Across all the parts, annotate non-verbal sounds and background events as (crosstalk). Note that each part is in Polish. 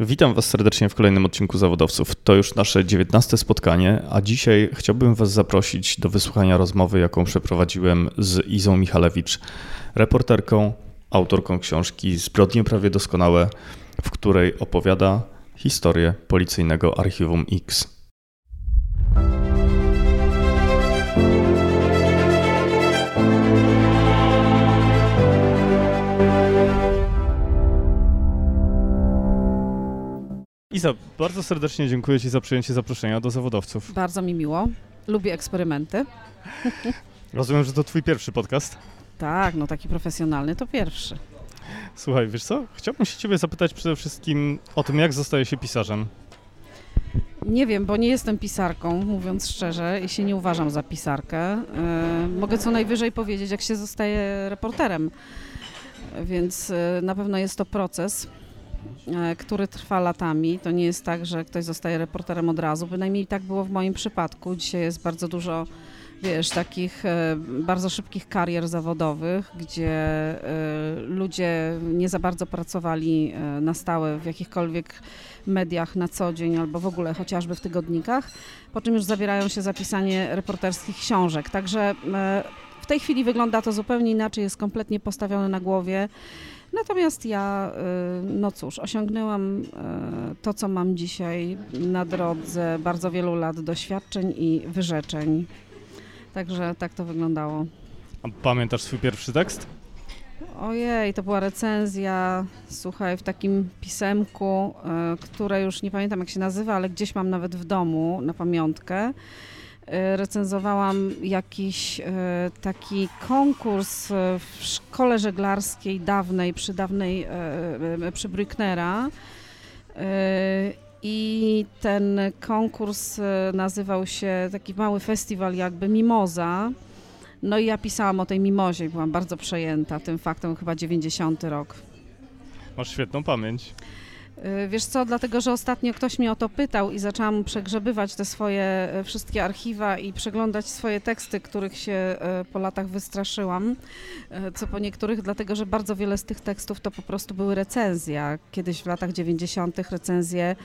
Witam Was serdecznie w kolejnym odcinku Zawodowców. To już nasze dziewiętnaste spotkanie, a dzisiaj chciałbym Was zaprosić do wysłuchania rozmowy, jaką przeprowadziłem z Izą Michalewicz, reporterką, autorką książki Zbrodnie prawie doskonałe, w której opowiada historię policyjnego Archiwum X. Iza, bardzo serdecznie dziękuję Ci za przyjęcie zaproszenia do zawodowców. Bardzo mi miło. Lubię eksperymenty. Rozumiem, że to Twój pierwszy podcast. Tak, no taki profesjonalny to pierwszy. Słuchaj, wiesz co? Chciałbym się Ciebie zapytać przede wszystkim o tym, jak zostaje się pisarzem. Nie wiem, bo nie jestem pisarką, mówiąc szczerze, i się nie uważam za pisarkę. Yy, mogę co najwyżej powiedzieć, jak się zostaje reporterem. Więc yy, na pewno jest to proces. E, który trwa latami. To nie jest tak, że ktoś zostaje reporterem od razu. Bynajmniej tak było w moim przypadku. Dzisiaj jest bardzo dużo wiesz, takich e, bardzo szybkich karier zawodowych, gdzie e, ludzie nie za bardzo pracowali na stałe w jakichkolwiek mediach na co dzień albo w ogóle chociażby w tygodnikach, po czym już zabierają się za pisanie reporterskich książek. Także w tej chwili wygląda to zupełnie inaczej, jest kompletnie postawione na głowie. Natomiast ja, y, no cóż, osiągnęłam y, to, co mam dzisiaj na drodze bardzo wielu lat doświadczeń i wyrzeczeń. Także tak to wyglądało. A pamiętasz swój pierwszy tekst? Ojej, to była recenzja, słuchaj, w takim pisemku, y, które już nie pamiętam jak się nazywa, ale gdzieś mam nawet w domu na pamiątkę. E, recenzowałam jakiś e, taki konkurs e, w szkole żeglarskiej dawnej, przy dawnej, przy Brücknera. I ten konkurs nazywał się taki mały festiwal jakby Mimoza. No i ja pisałam o tej mimozie byłam bardzo przejęta tym faktem, chyba 90 rok. Masz świetną pamięć. Y, wiesz co, dlatego, że ostatnio ktoś mnie o to pytał i zaczęłam przegrzebywać te swoje y, wszystkie archiwa i przeglądać swoje teksty, których się y, po latach wystraszyłam, co po niektórych, dlatego, że bardzo wiele z tych tekstów to po prostu były recenzje. Kiedyś w latach 90. recenzje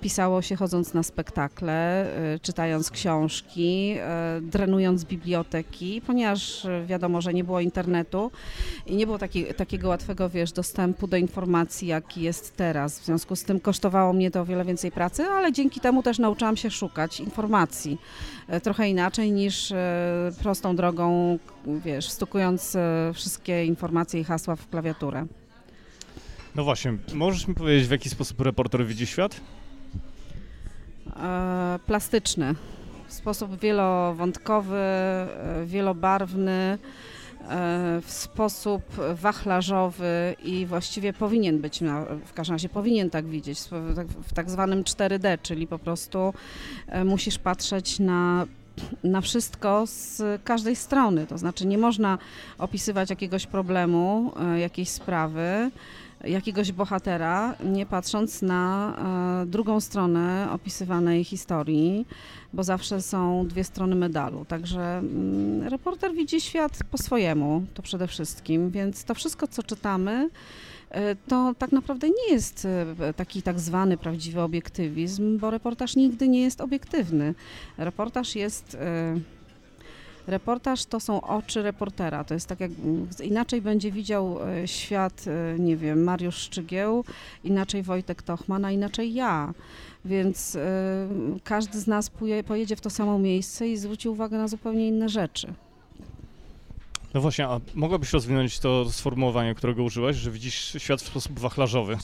pisało się chodząc na spektakle, czytając książki, drenując biblioteki, ponieważ wiadomo, że nie było internetu i nie było taki, takiego łatwego, wiesz, dostępu do informacji, jaki jest teraz w związku z tym kosztowało mnie to o wiele więcej pracy, ale dzięki temu też nauczyłam się szukać informacji e, trochę inaczej niż e, prostą drogą, wiesz, stukując e, wszystkie informacje i hasła w klawiaturę. No właśnie, możesz mi powiedzieć, w jaki sposób reporter widzi świat? E, plastyczny, w sposób wielowątkowy, wielobarwny. E, w sposób wachlarzowy i właściwie powinien być, w każdym razie powinien tak widzieć, w tak zwanym 4D, czyli po prostu e, musisz patrzeć na na wszystko z każdej strony. To znaczy, nie można opisywać jakiegoś problemu, e, jakiejś sprawy, jakiegoś bohatera, nie patrząc na e, drugą stronę opisywanej historii, bo zawsze są dwie strony medalu. Także mm, reporter widzi świat po swojemu, to przede wszystkim, więc to wszystko, co czytamy, e, to tak naprawdę nie jest e, taki tak zwany prawdziwy obiektywizm, bo reportaż nigdy nie jest obiektywny. Reportaż jest Reportaż to są oczy reportera. To jest tak jak inaczej będzie widział e, świat, e, nie wiem, Mariusz Szczygieł, inaczej Wojtek Tochman, a inaczej ja. Więc y, każdy z nas pojedzie w to samo miejsce i zwróci uwagę na zupełnie inne rzeczy. No właśnie, a mogłabyś rozwinąć to sformułowanie, którego użyłaś, że widzisz świat w sposób wachlarzowy?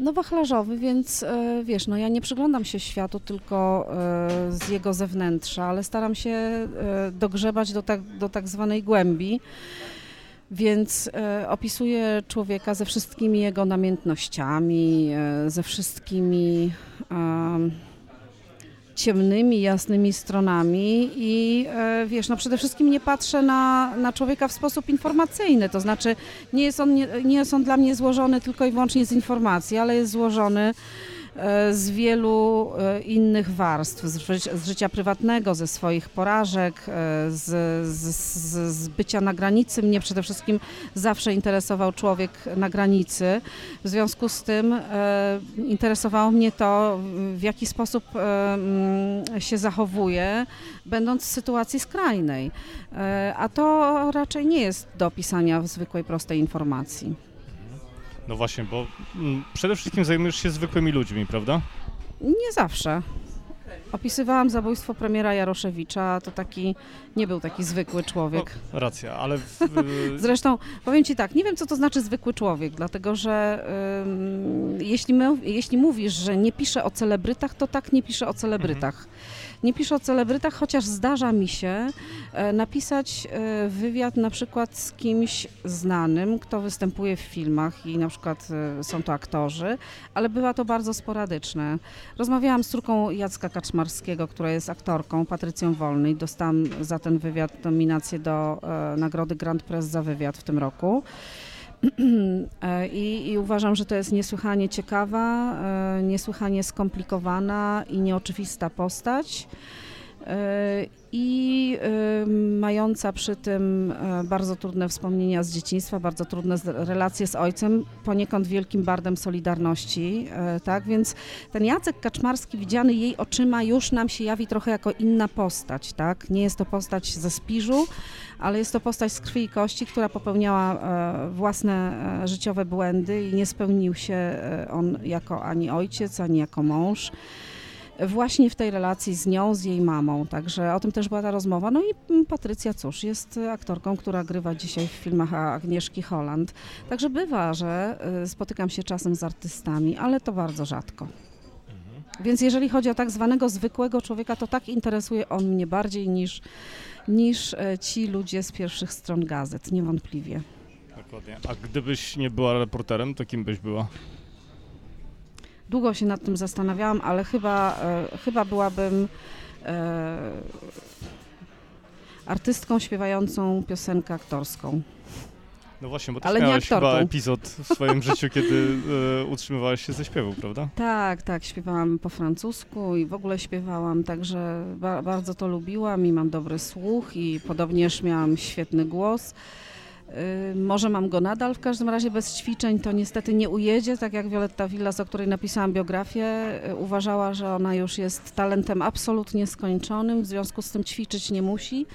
No wachlarzowy, więc e, wiesz, no ja nie przyglądam się światu tylko e, z jego zewnętrza, ale staram się e, dogrzebać do tak, do tak zwanej głębi. Więc opisuję człowieka ze wszystkimi jego namiętnościami, ze wszystkimi ciemnymi, jasnymi stronami i e, wiesz, no przede wszystkim nie patrzę na, na człowieka w sposób informacyjny, to znaczy nie jest, on, nie, nie jest on dla mnie złożony tylko i wyłącznie z informacji, ale jest złożony z wielu e, innych warstw, z, ży- z życia prywatnego, ze swoich porażek, e, z, z, z, bycia na granicy. Mnie przede wszystkim zawsze interesował człowiek na granicy. W związku z tym e, interesowało mnie to, w jaki sposób e, mm, się zachowuje, będąc w sytuacji skrajnej. E, A to raczej nie jest do opisania w zwykłej, prostej informacji. No właśnie, bo mm, przede wszystkim zajmujesz się zwykłymi ludźmi, prawda? Nie zawsze. Opisywałam zabójstwo premiera Jaroszewicza, to taki, nie był taki zwykły człowiek. O, racja, ale w, (laughs) Zresztą powiem Ci tak, nie wiem co to znaczy zwykły człowiek, dlatego że jeśli, my, jeśli mówisz, że nie piszę o celebrytach, to tak nie piszę o celebrytach. Nie piszę o celebrytach, chociaż zdarza mi się e, napisać e, wywiad na przykład z kimś znanym, kto występuje w filmach i na przykład e, są to aktorzy, ale bywa to bardzo sporadyczne. Rozmawiałam z córką Jacka Kaczmarskiego, która jest aktorką, Patrycją Wolny i dostałam za ten wywiad nominację do nagrody Grand Press za wywiad w tym roku. (clears throat) E, I, I uważam, że to jest niesłychanie ciekawa, e, niesłychanie skomplikowana i nieoczywista postać. E, I mająca przy tym bardzo trudne wspomnienia z dzieciństwa, bardzo trudne relacje z ojcem, poniekąd wielkim bardem Solidarności, tak? Więc ten Jacek Kaczmarski widziany jej oczyma już nam się jawi trochę jako inna postać, tak? Nie jest to postać ze Spiżu, ale jest to postać z krwi i kości, która popełniała e, własne e, życiowe błędy i nie spełnił się e, on jako ani ojciec, ani jako mąż. Właśnie w tej relacji z nią, z jej mamą. Także o tym też była ta rozmowa. No i mm, Patrycja, cóż, jest aktorką, która grywa dzisiaj w filmach Agnieszki Holland. Także bywa, że spotykam się czasem z artystami, ale to bardzo rzadko. Więc jeżeli chodzi o tak zwanego zwykłego człowieka, to tak interesuje on mnie bardziej niż, niż e, ci ludzie z pierwszych stron gazet, niewątpliwie. Dokładnie. A gdybyś nie była reporterem, to kim byś była? Długo się nad tym zastanawiałam, ale chyba, e, chyba byłabym e, artystką śpiewającą piosenkę aktorską. No właśnie, bo też Ale miałeś chyba epizod w swoim (laughs) życiu, kiedy e, utrzymywałaś się ze śpiewu, prawda? Tak, tak, śpiewałam po francusku i w ogóle śpiewałam, także ba bardzo to lubiłam i mam dobry słuch i podobnież miałam świetny głos. Y, Może mam go nadal, w każdym razie bez ćwiczeń to niestety nie ujedzie, tak jak Violetta Villas, o której napisałam biografię, y, uważała, że ona już jest talentem absolutnie skończonym, w związku z tym ćwiczyć nie musi.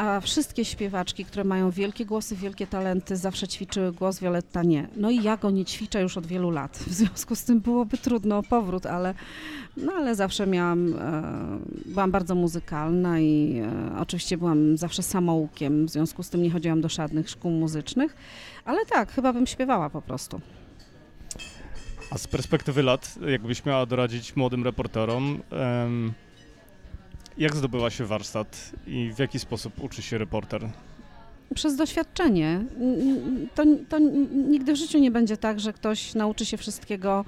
A wszystkie śpiewaczki, które mają wielkie głosy, wielkie talenty, zawsze ćwiczyły głos, Violetta nie. No i ja go nie ćwiczę już od wielu lat. W związku z tym byłoby trudno o powrót, ale, no ale zawsze miałam, e, byłam bardzo muzykalna i e, oczywiście byłam zawsze samoukiem, w związku z tym nie chodziłam do żadnych szkół muzycznych, ale tak, chyba bym śpiewała po prostu. A z perspektywy lat, jakbyś miała doradzić młodym reporterom, jak zdobyła się warsztat i w jaki sposób uczy się reporter? Przez doświadczenie. To, to nigdy w życiu nie będzie tak, że ktoś nauczy się wszystkiego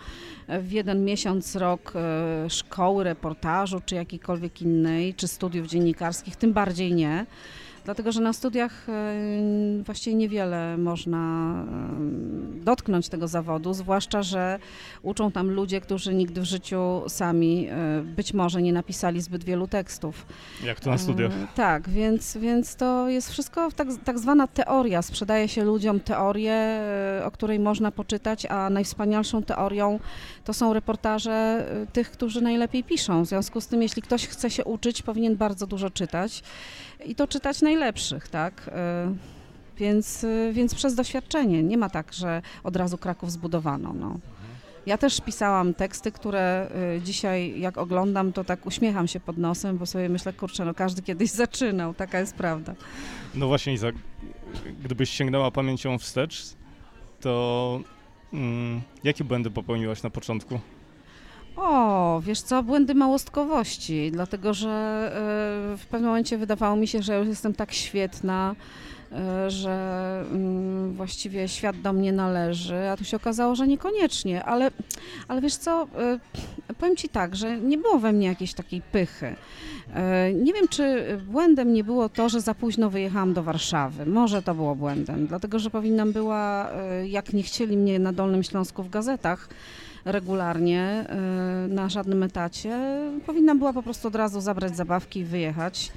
w jeden miesiąc, rok e, szkoły, reportażu, czy jakiejkolwiek innej, czy studiów dziennikarskich, tym bardziej nie. Dlatego, że na studiach e, właściwie niewiele można e, dotknąć tego zawodu, zwłaszcza, że uczą tam ludzie, którzy nigdy w życiu sami e, być może nie napisali zbyt wielu tekstów. Jak to na studiach? Tak, więc, więc to jest wszystko tak, tak zwana teoria. Sprzedaje się ludziom teorię, o której można poczytać, a najwspanialszą teorią to są reportaże tych, którzy najlepiej piszą. W związku z tym, jeśli ktoś chce się uczyć, powinien bardzo dużo czytać i to czytać najlepszych, tak? E, Więc, e, więc przez doświadczenie. Nie ma tak, że od razu Kraków zbudowano. No. Ja też pisałam teksty, które y, dzisiaj jak oglądam, to tak uśmiecham się pod nosem, bo sobie myślę, kurczę, no każdy kiedyś (laughs) zaczynał, taka jest prawda. No właśnie, Iza, gdybyś sięgnęła pamięcią wstecz, to mm, jakie błędy popełniłaś na początku? O, wiesz co, błędy małostkowości, dlatego że y, w pewnym momencie wydawało mi się, że już jestem tak świetna, e, że mm, właściwie świat do mnie należy, a tu się okazało, że niekoniecznie, ale, ale wiesz co, e, powiem Ci tak, że nie było we mnie jakiejś takiej pychy. E, nie wiem, czy błędem nie było to, że za późno wyjechałam do Warszawy. Może to było błędem, dlatego że powinnam była, jak nie chcieli mnie na Dolnym Śląsku w gazetach, regularnie na żadnym etacie, powinnam była po prostu od razu zabrać zabawki i wyjechać.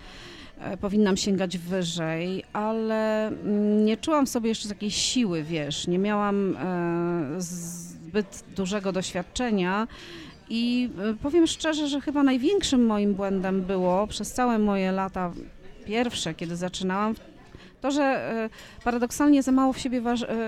E, powinnam sięgać wyżej, ale mm, nie czułam w sobie jeszcze takiej siły, wiesz, nie miałam e, zbyt dużego doświadczenia. I e, powiem szczerze, że chyba największym moim błędem było przez całe moje lata pierwsze, kiedy zaczynałam, to, że paradoksalnie za mało w siebie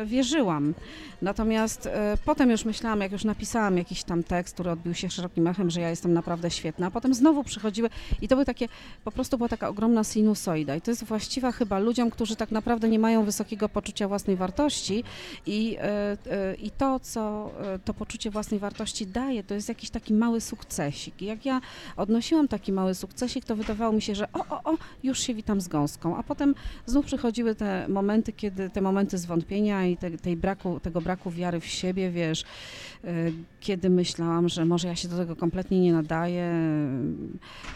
wierzyłam. Natomiast e, potem już myślałam, jak już napisałam jakiś tam tekst, który odbił się szerokim echem, że ja jestem naprawdę świetna, potem znowu przychodziły i to były takie, po prostu była taka ogromna sinusoida i to jest właściwa chyba ludziom, którzy tak naprawdę nie mają wysokiego poczucia własnej wartości i, e, e, i to, co to poczucie własnej wartości daje, to jest jakiś taki mały sukcesik. I jak ja odnosiłam taki mały sukcesik, to wydawało mi się, że o, o, o, już się witam z gąską, a potem znów przychodziły te momenty, kiedy te momenty zwątpienia i te, tej braku, tego braku wiary w siebie, wiesz, e, kiedy myślałam, że może ja się do tego kompletnie nie nadaję.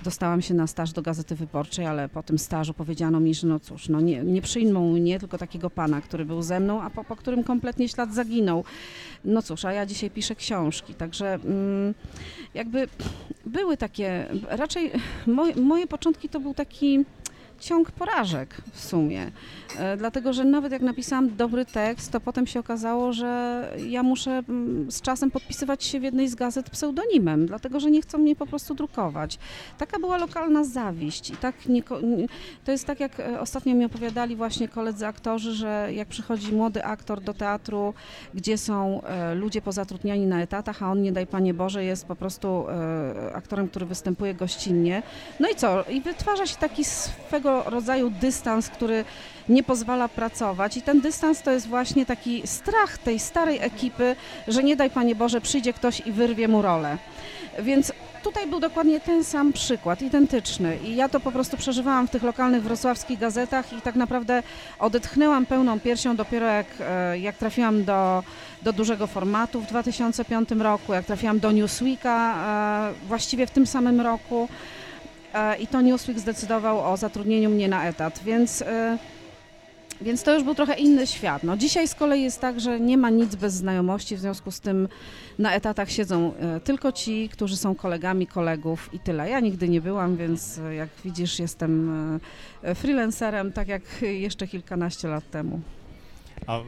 Dostałam się na staż do Gazety Wyborczej, ale po tym stażu powiedziano mi, że no cóż, no nie, nie przyjmą mnie, tylko takiego pana, który był ze mną, a po, po którym kompletnie ślad zaginął. No cóż, a ja dzisiaj piszę książki, także mm, jakby były takie, raczej moje, moje początki to był taki ciąg porażek w sumie. E, dlatego, że nawet jak napisałam dobry tekst, to potem się okazało, że ja muszę mm, z czasem podpisywać się w jednej z gazet pseudonimem, dlatego, że nie chcą mnie po prostu drukować. Taka była lokalna zawiść i tak nie, to jest tak, jak e, ostatnio mi opowiadali właśnie koledzy aktorzy, że jak przychodzi młody aktor do teatru, gdzie są e, ludzie pozatrudniani na etatach, a on, nie daj Panie Boże, jest po prostu aktorem, który występuje gościnnie. No i co? I wytwarza się taki swego rodzaju dystans, który nie pozwala pracować. I ten dystans to jest właśnie taki strach tej starej ekipy, że nie daj Panie Boże, przyjdzie ktoś i wyrwie mu rolę. Więc tutaj był dokładnie ten sam przykład, identyczny. I ja to po prostu przeżywałam w tych lokalnych wrocławskich gazetach i tak naprawdę odetchnęłam pełną piersią dopiero jak, e, jak trafiłam do, do dużego formatu w 2005 roku, jak trafiłam do Newsweeka e, właściwie w tym samym roku. E, I to Newsweek zdecydował o zatrudnieniu mnie na etat, więc więc to już był trochę inny świat. No, dzisiaj z kolei jest tak, że nie ma nic bez znajomości, w związku z tym na etatach siedzą e, tylko ci, którzy są kolegami kolegów i tyle. Ja nigdy nie byłam, więc e, jak widzisz jestem e, freelancerem, tak jak jeszcze kilkanaście lat temu. A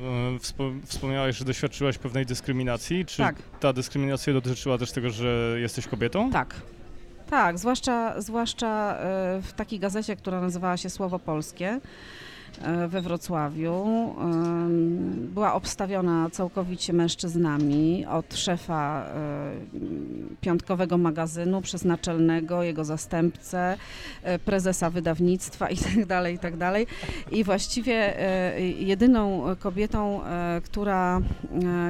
wspomniałeś, że doświadczyłaś pewnej dyskryminacji. Czy tak. ta dyskryminacja dotyczyła też tego, że jesteś kobietą? Tak. Tak, zwłaszcza, zwłaszcza w takiej gazecie, która nazywała się Słowo Polskie. E, we Wrocławiu. Była obstawiona całkowicie mężczyznami, od szefa e, piątkowego magazynu przez naczelnego, jego zastępcę, e, prezesa wydawnictwa itd. Tak itd. Tak I właściwie jedyną kobietą, która,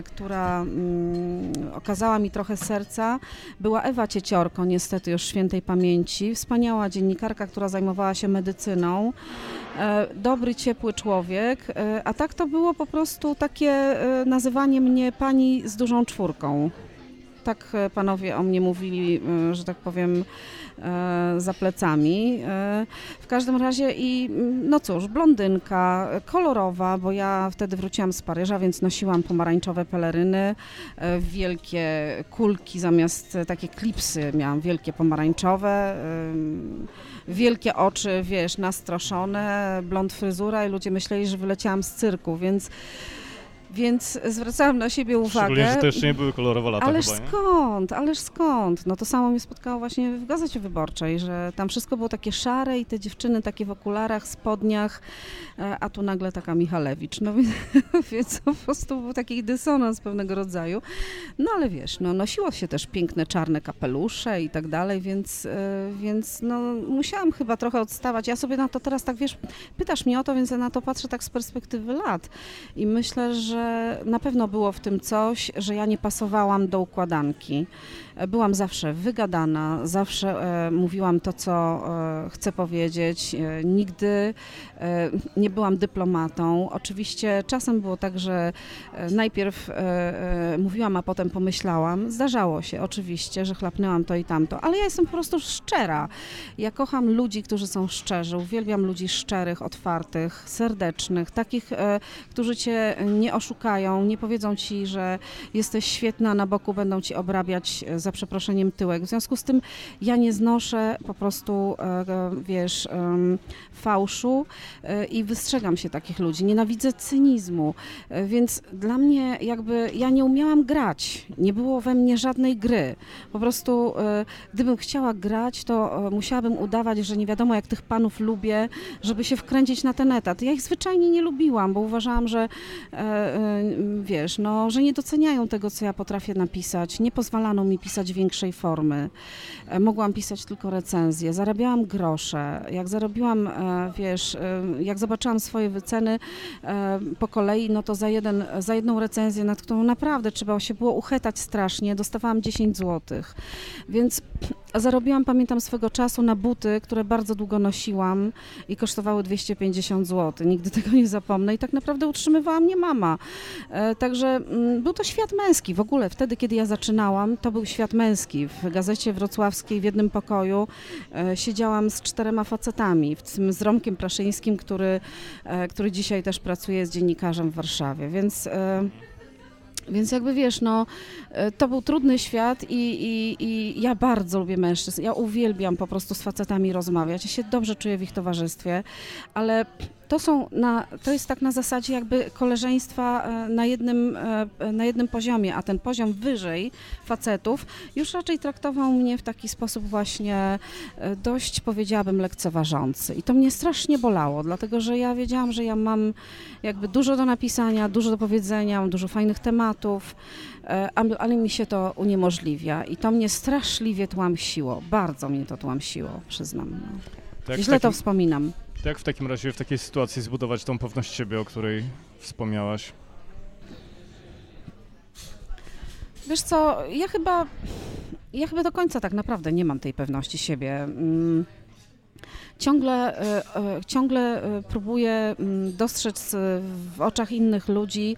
która mm, okazała mi trochę serca, była Ewa Cieciorko, niestety już świętej pamięci, wspaniała dziennikarka, która zajmowała się medycyną. Dobry, ciepły człowiek, e, a tak to było po prostu takie e, nazywanie mnie pani z dużą czwórką. Tak panowie o mnie mówili, że tak powiem, za plecami. W każdym razie i no cóż, blondynka, kolorowa, bo ja wtedy wróciłam z Paryża, więc nosiłam pomarańczowe peleryny, wielkie kulki zamiast takie klipsy miałam wielkie pomarańczowe wielkie oczy, wiesz, nastroszone, blond fryzura i ludzie myśleli, że wyleciałam z cyrku, więc więc zwracałam na siebie uwagę. Szczególnie, że to jeszcze nie były kolorowe lata Ależ chyba, skąd, ależ skąd? No to samo mnie spotkało właśnie w Gazecie Wyborczej, że tam wszystko było takie szare i te dziewczyny takie w okularach, spodniach, e, a tu nagle taka Michalewicz. No (laughs) więc, po prostu był taki dysonans pewnego rodzaju. No ale wiesz, no nosiło się też piękne czarne kapelusze i tak dalej, więc, e, więc no musiałam chyba trochę odstawać. Ja sobie na to teraz tak, wiesz, pytasz mnie o to, więc ja na to patrzę tak z perspektywy lat i myślę, że na pewno było w tym coś, że ja nie pasowałam do układanki. Byłam zawsze wygadana, zawsze e, mówiłam to, co e, chcę powiedzieć. E, nigdy e, nie byłam dyplomatą. Oczywiście czasem było tak, że e, najpierw e, mówiłam, a potem pomyślałam. Zdarzało się oczywiście, że chlapnęłam to i tamto, ale ja jestem po prostu szczera. Ja kocham ludzi, którzy są szczerzy. Uwielbiam ludzi szczerych, otwartych, serdecznych, takich, którzy cię nie oszukają, nie powiedzą ci, że jesteś świetna, na boku będą ci obrabiać e, za przeproszeniem tyłek. W związku z tym ja nie znoszę po prostu, e, e, wiesz, fałszu i wystrzegam się takich ludzi. Nienawidzę cynizmu, więc dla mnie jakby ja nie umiałam grać. Nie było we mnie żadnej gry. Po prostu gdybym chciała grać, to musiałabym udawać, że nie wiadomo jak tych panów lubię, żeby się wkręcić na ten etat. Ja ich zwyczajnie nie lubiłam, bo uważałam, że wiesz, no, że nie doceniają tego, co ja potrafię napisać. Nie pozwalano mi pisać większej formy. E, Mogłam pisać tylko recenzje. Zarabiałam grosze. Jak zarobiłam, e, wiesz, e, jak zobaczyłam swoje wyceny po kolei, no to za, jeden, za jedną recenzję, nad którą naprawdę trzeba się było uchetać strasznie, dostawałam 10 złotych. Więc zarobiłam, pamiętam, swego czasu na buty, które bardzo długo nosiłam i kosztowały 250 zł. Nigdy tego nie zapomnę i tak naprawdę utrzymywała mnie mama. E, Także mm, był to świat męski. W ogóle wtedy, kiedy ja zaczynałam, to był świat męski. W gazecie wrocławskiej w jednym pokoju e, siedziałam z czterema facetami, tym z Romkiem Plaszyńskim, który, e, który dzisiaj też pracuje z dziennikarzem w Warszawie. Więc więc jakby wiesz, no, e, to był trudny świat i, i, i ja bardzo lubię mężczyzn. Ja uwielbiam po prostu z facetami rozmawiać. Ja się dobrze czuję w ich towarzystwie, ale to są na, to jest tak na zasadzie jakby koleżeństwa e, na jednym, e, na jednym poziomie, a ten poziom wyżej facetów już raczej traktował mnie w taki sposób właśnie e, dość powiedziałabym lekceważący. I to mnie strasznie bolało, dlatego że ja wiedziałam, że ja mam jakby dużo do napisania, dużo do powiedzenia, mam dużo fajnych tematów, ale- mi się to uniemożliwia i to mnie straszliwie tłamsiło, bardzo mnie to tłamsiło, przyznam. No. To w Źle to takim, wspominam. Jak w takim razie w takiej sytuacji zbudować tą pewność siebie, o której wspomniałaś? Wiesz co, ja chyba, ja chyba do końca tak naprawdę nie mam tej pewności siebie. Mm, Ciągle, e, e, ciągle e, próbuję mm, dostrzec w oczach innych ludzi,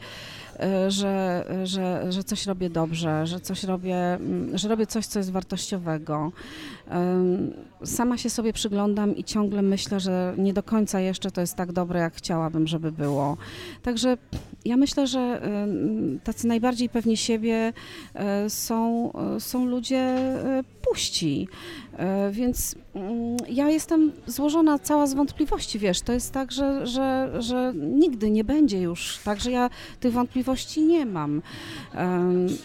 że, że, że coś robię dobrze, że coś robię, mm, że robię coś, co jest wartościowego. Sama się sobie przyglądam i ciągle myślę, że nie do końca jeszcze to jest tak dobre, jak chciałabym, żeby było. Także ja myślę, że tacy najbardziej pewni siebie e, są, e, są ludzie e, puści. E, Więc mm, ja jestem złożona cała z wątpliwości, wiesz, to jest tak, że, że, że nigdy nie będzie już, tak, że ja tych wątpliwości nie mam.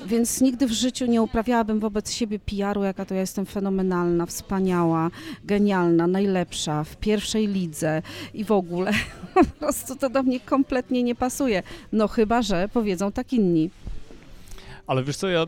Więc nigdy w życiu nie uprawiałabym wobec siebie PR-u, jaka to ja jestem fenomenalna, wspaniała, genialna, najlepsza, w pierwszej lidze i w ogóle. (laughs) Po prostu to do mnie kompletnie nie pasuje. No chyba, że powiedzą tak inni. Ale wiesz co, ja e,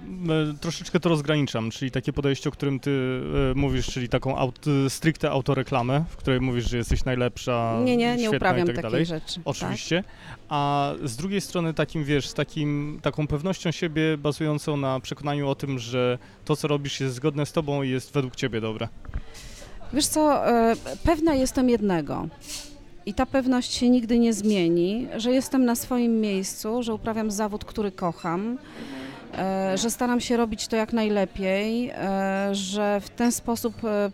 troszeczkę to rozgraniczam, czyli takie podejście, o którym ty e, mówisz, czyli taką aut, stricte autoreklamę, w której mówisz, że jesteś najlepsza, Nie, nie, nie uprawiam tak takiej rzeczy. tak. Oczywiście. A z drugiej strony takim, wiesz, z takim, taką pewnością siebie bazującą na przekonaniu o tym, że to, co robisz jest zgodne z tobą i jest według ciebie dobre. Wiesz co, e, pewna jestem jednego. I ta pewność się nigdy nie zmieni, że jestem na swoim miejscu, że uprawiam zawód, który kocham, e, że staram się robić to jak najlepiej, e, że w ten sposób e,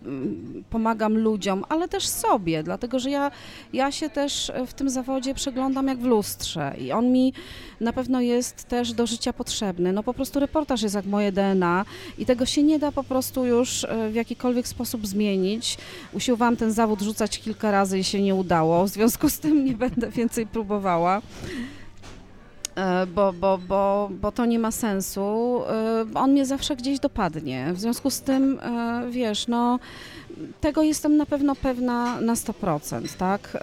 pomagam ludziom, ale też sobie, dlatego że ja, ja się też w tym zawodzie przeglądam jak w lustrze i on mi na pewno jest też do życia potrzebny. No po prostu reportaż jest jak moje DNA i tego się nie da po prostu już e, w jakikolwiek sposób zmienić. Usiłowałam ten zawód rzucać kilka razy i się nie udało, w związku z tym nie będę więcej próbowała. E, Bo, bo, bo, bo to nie ma sensu. E, On mnie zawsze gdzieś dopadnie. W związku z tym, e, wiesz, no, tego jestem na pewno pewna na 100%, tak?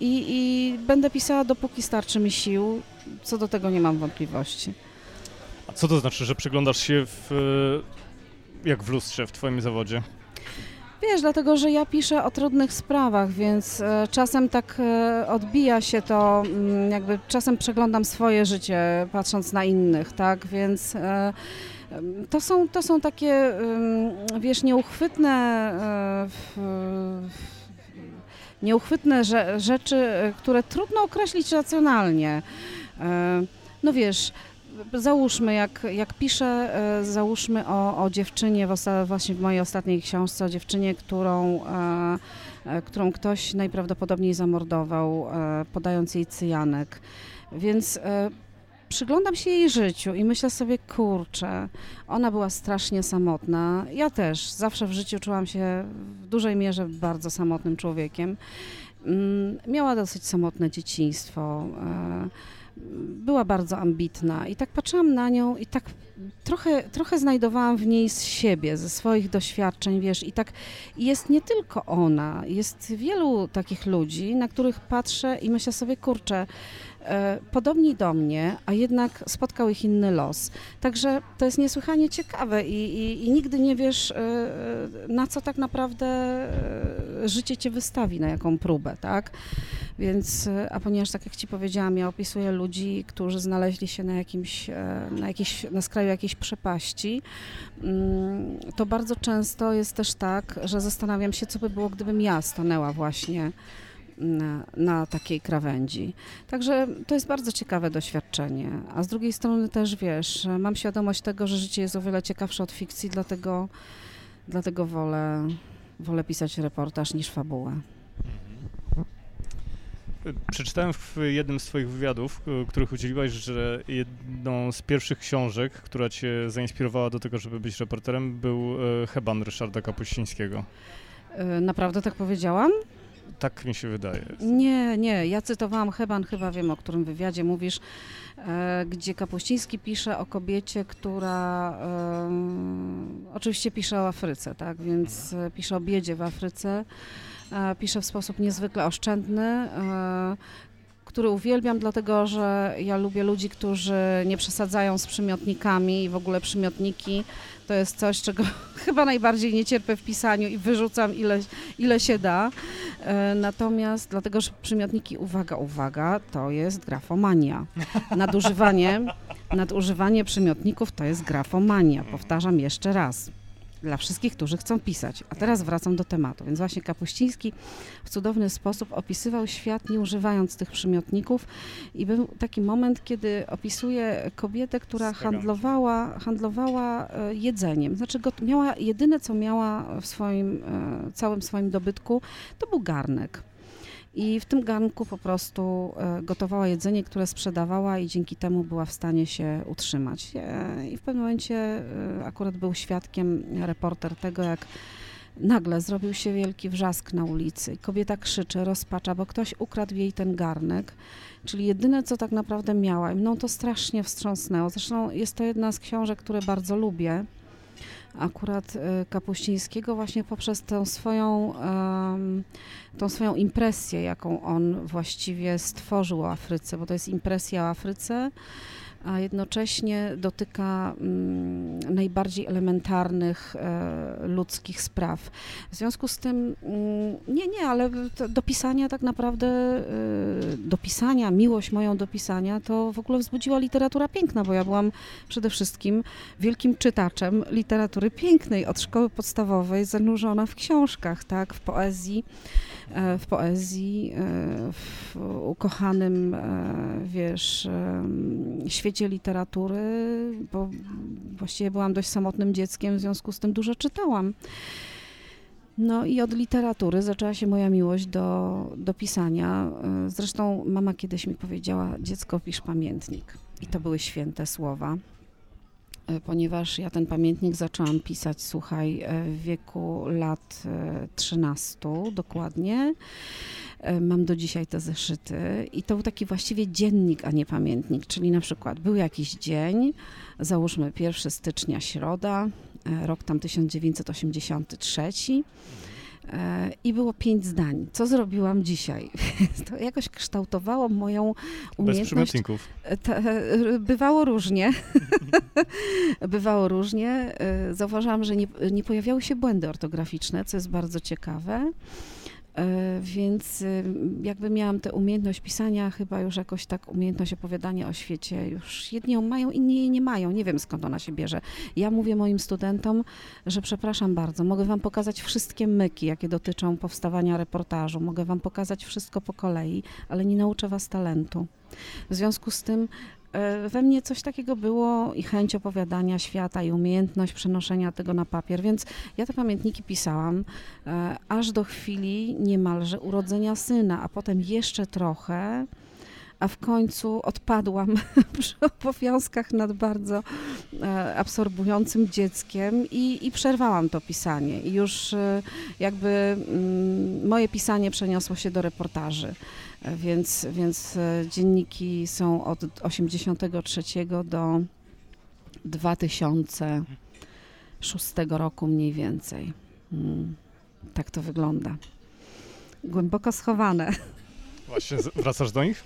I, I będę pisała, dopóki starczy mi sił. Co do tego nie mam wątpliwości. A co to znaczy, że przyglądasz się w, jak w lustrze w twoim zawodzie? Wiesz, dlatego że ja piszę o trudnych sprawach, więc e, czasem tak e, odbija się to, mm, jakby czasem przeglądam swoje życie, patrząc na innych, tak? Więc e, em, to są, to są takie, em, wiesz, nieuchwytne, nieuchwytne rze- rzeczy, które trudno określić racjonalnie. No wiesz, załóżmy, jak, jak piszę, e, załóżmy o, o dziewczynie, w właśnie w mojej ostatniej książce, o dziewczynie, którą, e, e, którą ktoś najprawdopodobniej zamordował, podając jej cyjanek. Więc przyglądam się jej życiu i myślę sobie, kurczę, ona była strasznie samotna. Ja też zawsze w życiu czułam się w dużej mierze bardzo samotnym człowiekiem. Mm, Miała dosyć samotne dzieciństwo. Była bardzo ambitna i tak patrzyłam na nią i tak trochę, trochę znajdowałam w niej z siebie, ze swoich doświadczeń, wiesz, i tak jest nie tylko ona, jest wielu takich ludzi, na których patrzę i myślę sobie, kurczę, podobni do mnie, a jednak spotkał ich inny los. Także to jest niesłychanie ciekawe i, i, i nigdy nie wiesz, e, e, na co tak naprawdę e, życie cię wystawi, na jaką próbę, tak? Więc, e, a ponieważ tak jak ci powiedziałam, ja opisuję ludzi, którzy znaleźli się na jakimś, e, na, jakiejś, na skraju jakiejś przepaści, mm, to bardzo często jest też tak, że zastanawiam się, co by było, gdybym ja stanęła właśnie na, na takiej krawędzi. Także to jest bardzo ciekawe doświadczenie. A z drugiej strony też wiesz, mam świadomość tego, że życie jest o wiele ciekawsze od fikcji, dlatego, dlatego wolę, wolę pisać reportaż niż fabułę. Przeczytałem w jednym z Twoich wywiadów, y, których udzieliłaś, że jedną z pierwszych książek, która Cię zainspirowała do tego, żeby być reporterem, był y, Heban Ryszarda Kapuścińskiego. Y, Naprawdę tak powiedziałam? Tak mi się wydaje. Nie, nie. Ja cytowałam Heban, chyba wiem, o którym wywiadzie mówisz, e, gdzie Kapuściński pisze o kobiecie, która em, oczywiście pisze o Afryce, tak? Więc e, pisze o biedzie w Afryce. E, pisze w sposób niezwykle oszczędny, e, który uwielbiam, dlatego że ja lubię ludzi, którzy nie przesadzają z przymiotnikami i w ogóle przymiotniki to jest coś, czego (laughs) chyba najbardziej nie cierpię w pisaniu i wyrzucam ile, ile się da. E, Natomiast dlatego, że przymiotniki, uwaga, uwaga, to jest grafomania. Nadużywanie, (laughs) nadużywanie przymiotników to jest grafomania. Powtarzam jeszcze raz. Dla wszystkich, którzy chcą pisać. A teraz wracam do tematu. Więc właśnie Kapuściński w cudowny sposób opisywał świat, nie używając tych przymiotników. I był taki moment, kiedy opisuje kobietę, która handlowała, handlowała e, jedzeniem. Znaczy, miała jedyne, co miała w swoim, e, całym swoim dobytku, to był garnek. I w tym garnku po prostu e, gotowała jedzenie, które sprzedawała i dzięki temu była w stanie się utrzymać. E, I w pewnym momencie e, akurat był świadkiem reporter tego, jak nagle zrobił się wielki wrzask na ulicy. Kobieta krzyczy, rozpacza, bo ktoś ukradł jej ten garnek, czyli jedyne, co tak naprawdę miała. I mną to strasznie wstrząsnęło. Zresztą jest to jedna z książek, które bardzo lubię akurat e, Kapuścińskiego właśnie poprzez tę swoją, tą swoją impresję, jaką on właściwie stworzył o Afryce, bo to jest impresja o Afryce, a jednocześnie dotyka mm, najbardziej elementarnych e, ludzkich spraw. W związku z tym, mm, nie, nie, ale to do pisania tak naprawdę, e, do pisania, miłość moją do pisania, to w ogóle wzbudziła literatura piękna, bo ja byłam przede wszystkim wielkim czytaczem literatury pięknej od szkoły podstawowej, zanurzona w książkach, tak, w poezji, e, w poezji, w ukochanym, wiesz, em, świecie literatury, bo właściwie byłam dość samotnym dzieckiem, w związku z tym dużo czytałam. No i od literatury zaczęła się moja miłość do, do pisania. E, Zresztą mama kiedyś mi powiedziała, dziecko pisz pamiętnik. I to były święte słowa e, ponieważ ja ten pamiętnik zaczęłam pisać, słuchaj, e, w wieku lat e, 13 dokładnie. E, Mam do dzisiaj te zeszyty i to był taki właściwie dziennik, a nie pamiętnik, czyli na przykład był jakiś dzień, załóżmy 1 stycznia, środa, e, rok tam 1983. I było pięć zdań. Co zrobiłam dzisiaj? (laughs) To jakoś kształtowało moją umiejętność. Bez bywało różnie. (laughs) bywało różnie. Zauważyłam, że nie, nie pojawiały się błędy ortograficzne, co jest bardzo ciekawe. E, więc y, jakby miałam tę umiejętność pisania, chyba już jakoś tak umiejętność opowiadania o świecie. Już jedni ją mają, inni jej nie mają. Nie wiem skąd ona się bierze. Ja mówię moim studentom, że przepraszam bardzo, mogę wam pokazać wszystkie myki, jakie dotyczą powstawania reportażu. Mogę wam pokazać wszystko po kolei, ale nie nauczę was talentu. W związku z tym we mnie coś takiego było i chęć opowiadania świata i umiejętność przenoszenia tego na papier, więc ja te pamiętniki pisałam e, aż do chwili niemalże urodzenia syna, a potem jeszcze trochę a w końcu odpadłam (laughs) przy obowiązkach nad bardzo e, absorbującym dzieckiem i, i przerwałam to pisanie. I już jakby mm, moje pisanie przeniosło się do reportaży. Więc, więc e, dzienniki są od 83 do 2006 roku mniej więcej. Hmm. Tak to wygląda. Głęboko schowane. Właśnie, wracasz do nich?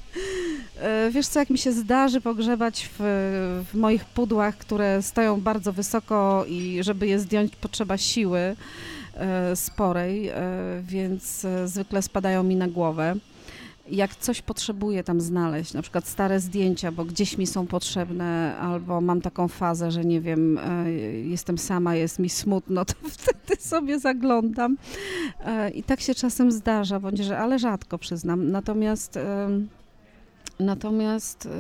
E, wiesz co, jak mi się zdarzy pogrzebać w, w, moich pudłach, które stoją bardzo wysoko i żeby je zdjąć potrzeba siły e, sporej, więc zwykle spadają mi na głowę jak coś potrzebuję tam znaleźć, na przykład stare zdjęcia, bo gdzieś mi są potrzebne, albo mam taką fazę, że nie wiem, e, jestem sama, jest mi smutno, (laughs) to wtedy sobie zaglądam. E, I tak się czasem zdarza, bądź że, ale rzadko przyznam. Natomiast Natomiast e,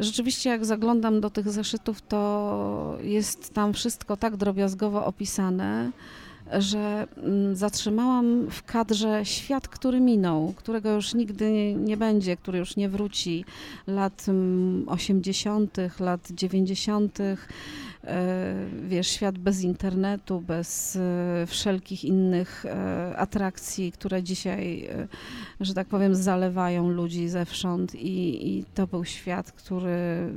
rzeczywiście, jak zaglądam do tych zeszytów, to jest tam wszystko tak drobiazgowo opisane, że mm, zatrzymałam w kadrze świat, który minął, którego już nigdy nie będzie, który już nie wróci, lat 80., mm, lat 90., e, wiesz, świat bez internetu, bez e, wszelkich innych e, atrakcji, które dzisiaj, że tak powiem, zalewają ludzi zewsząd i, i to był świat, który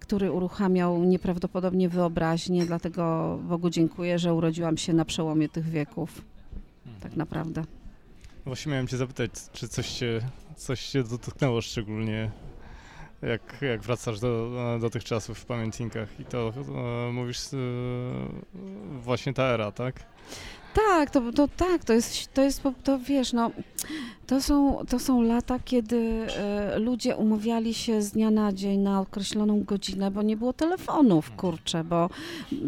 który uruchamiał nieprawdopodobnie wyobraźnię, dlatego Bogu dziękuję, że urodziłam się na przełomie tych wieków. Tak naprawdę. Właśnie miałem cię zapytać, czy coś się, coś się dotknęło szczególnie jak, jak wracasz do, do tych czasów w pamiętnikach i to e, mówisz e, właśnie ta era, tak? Tak, to, to tak, to jest, to jest, to wiesz, no, to są, to są lata, kiedy e, ludzie umawiali się z dnia na dzień na określoną godzinę, bo nie było telefonów, kurczę, bo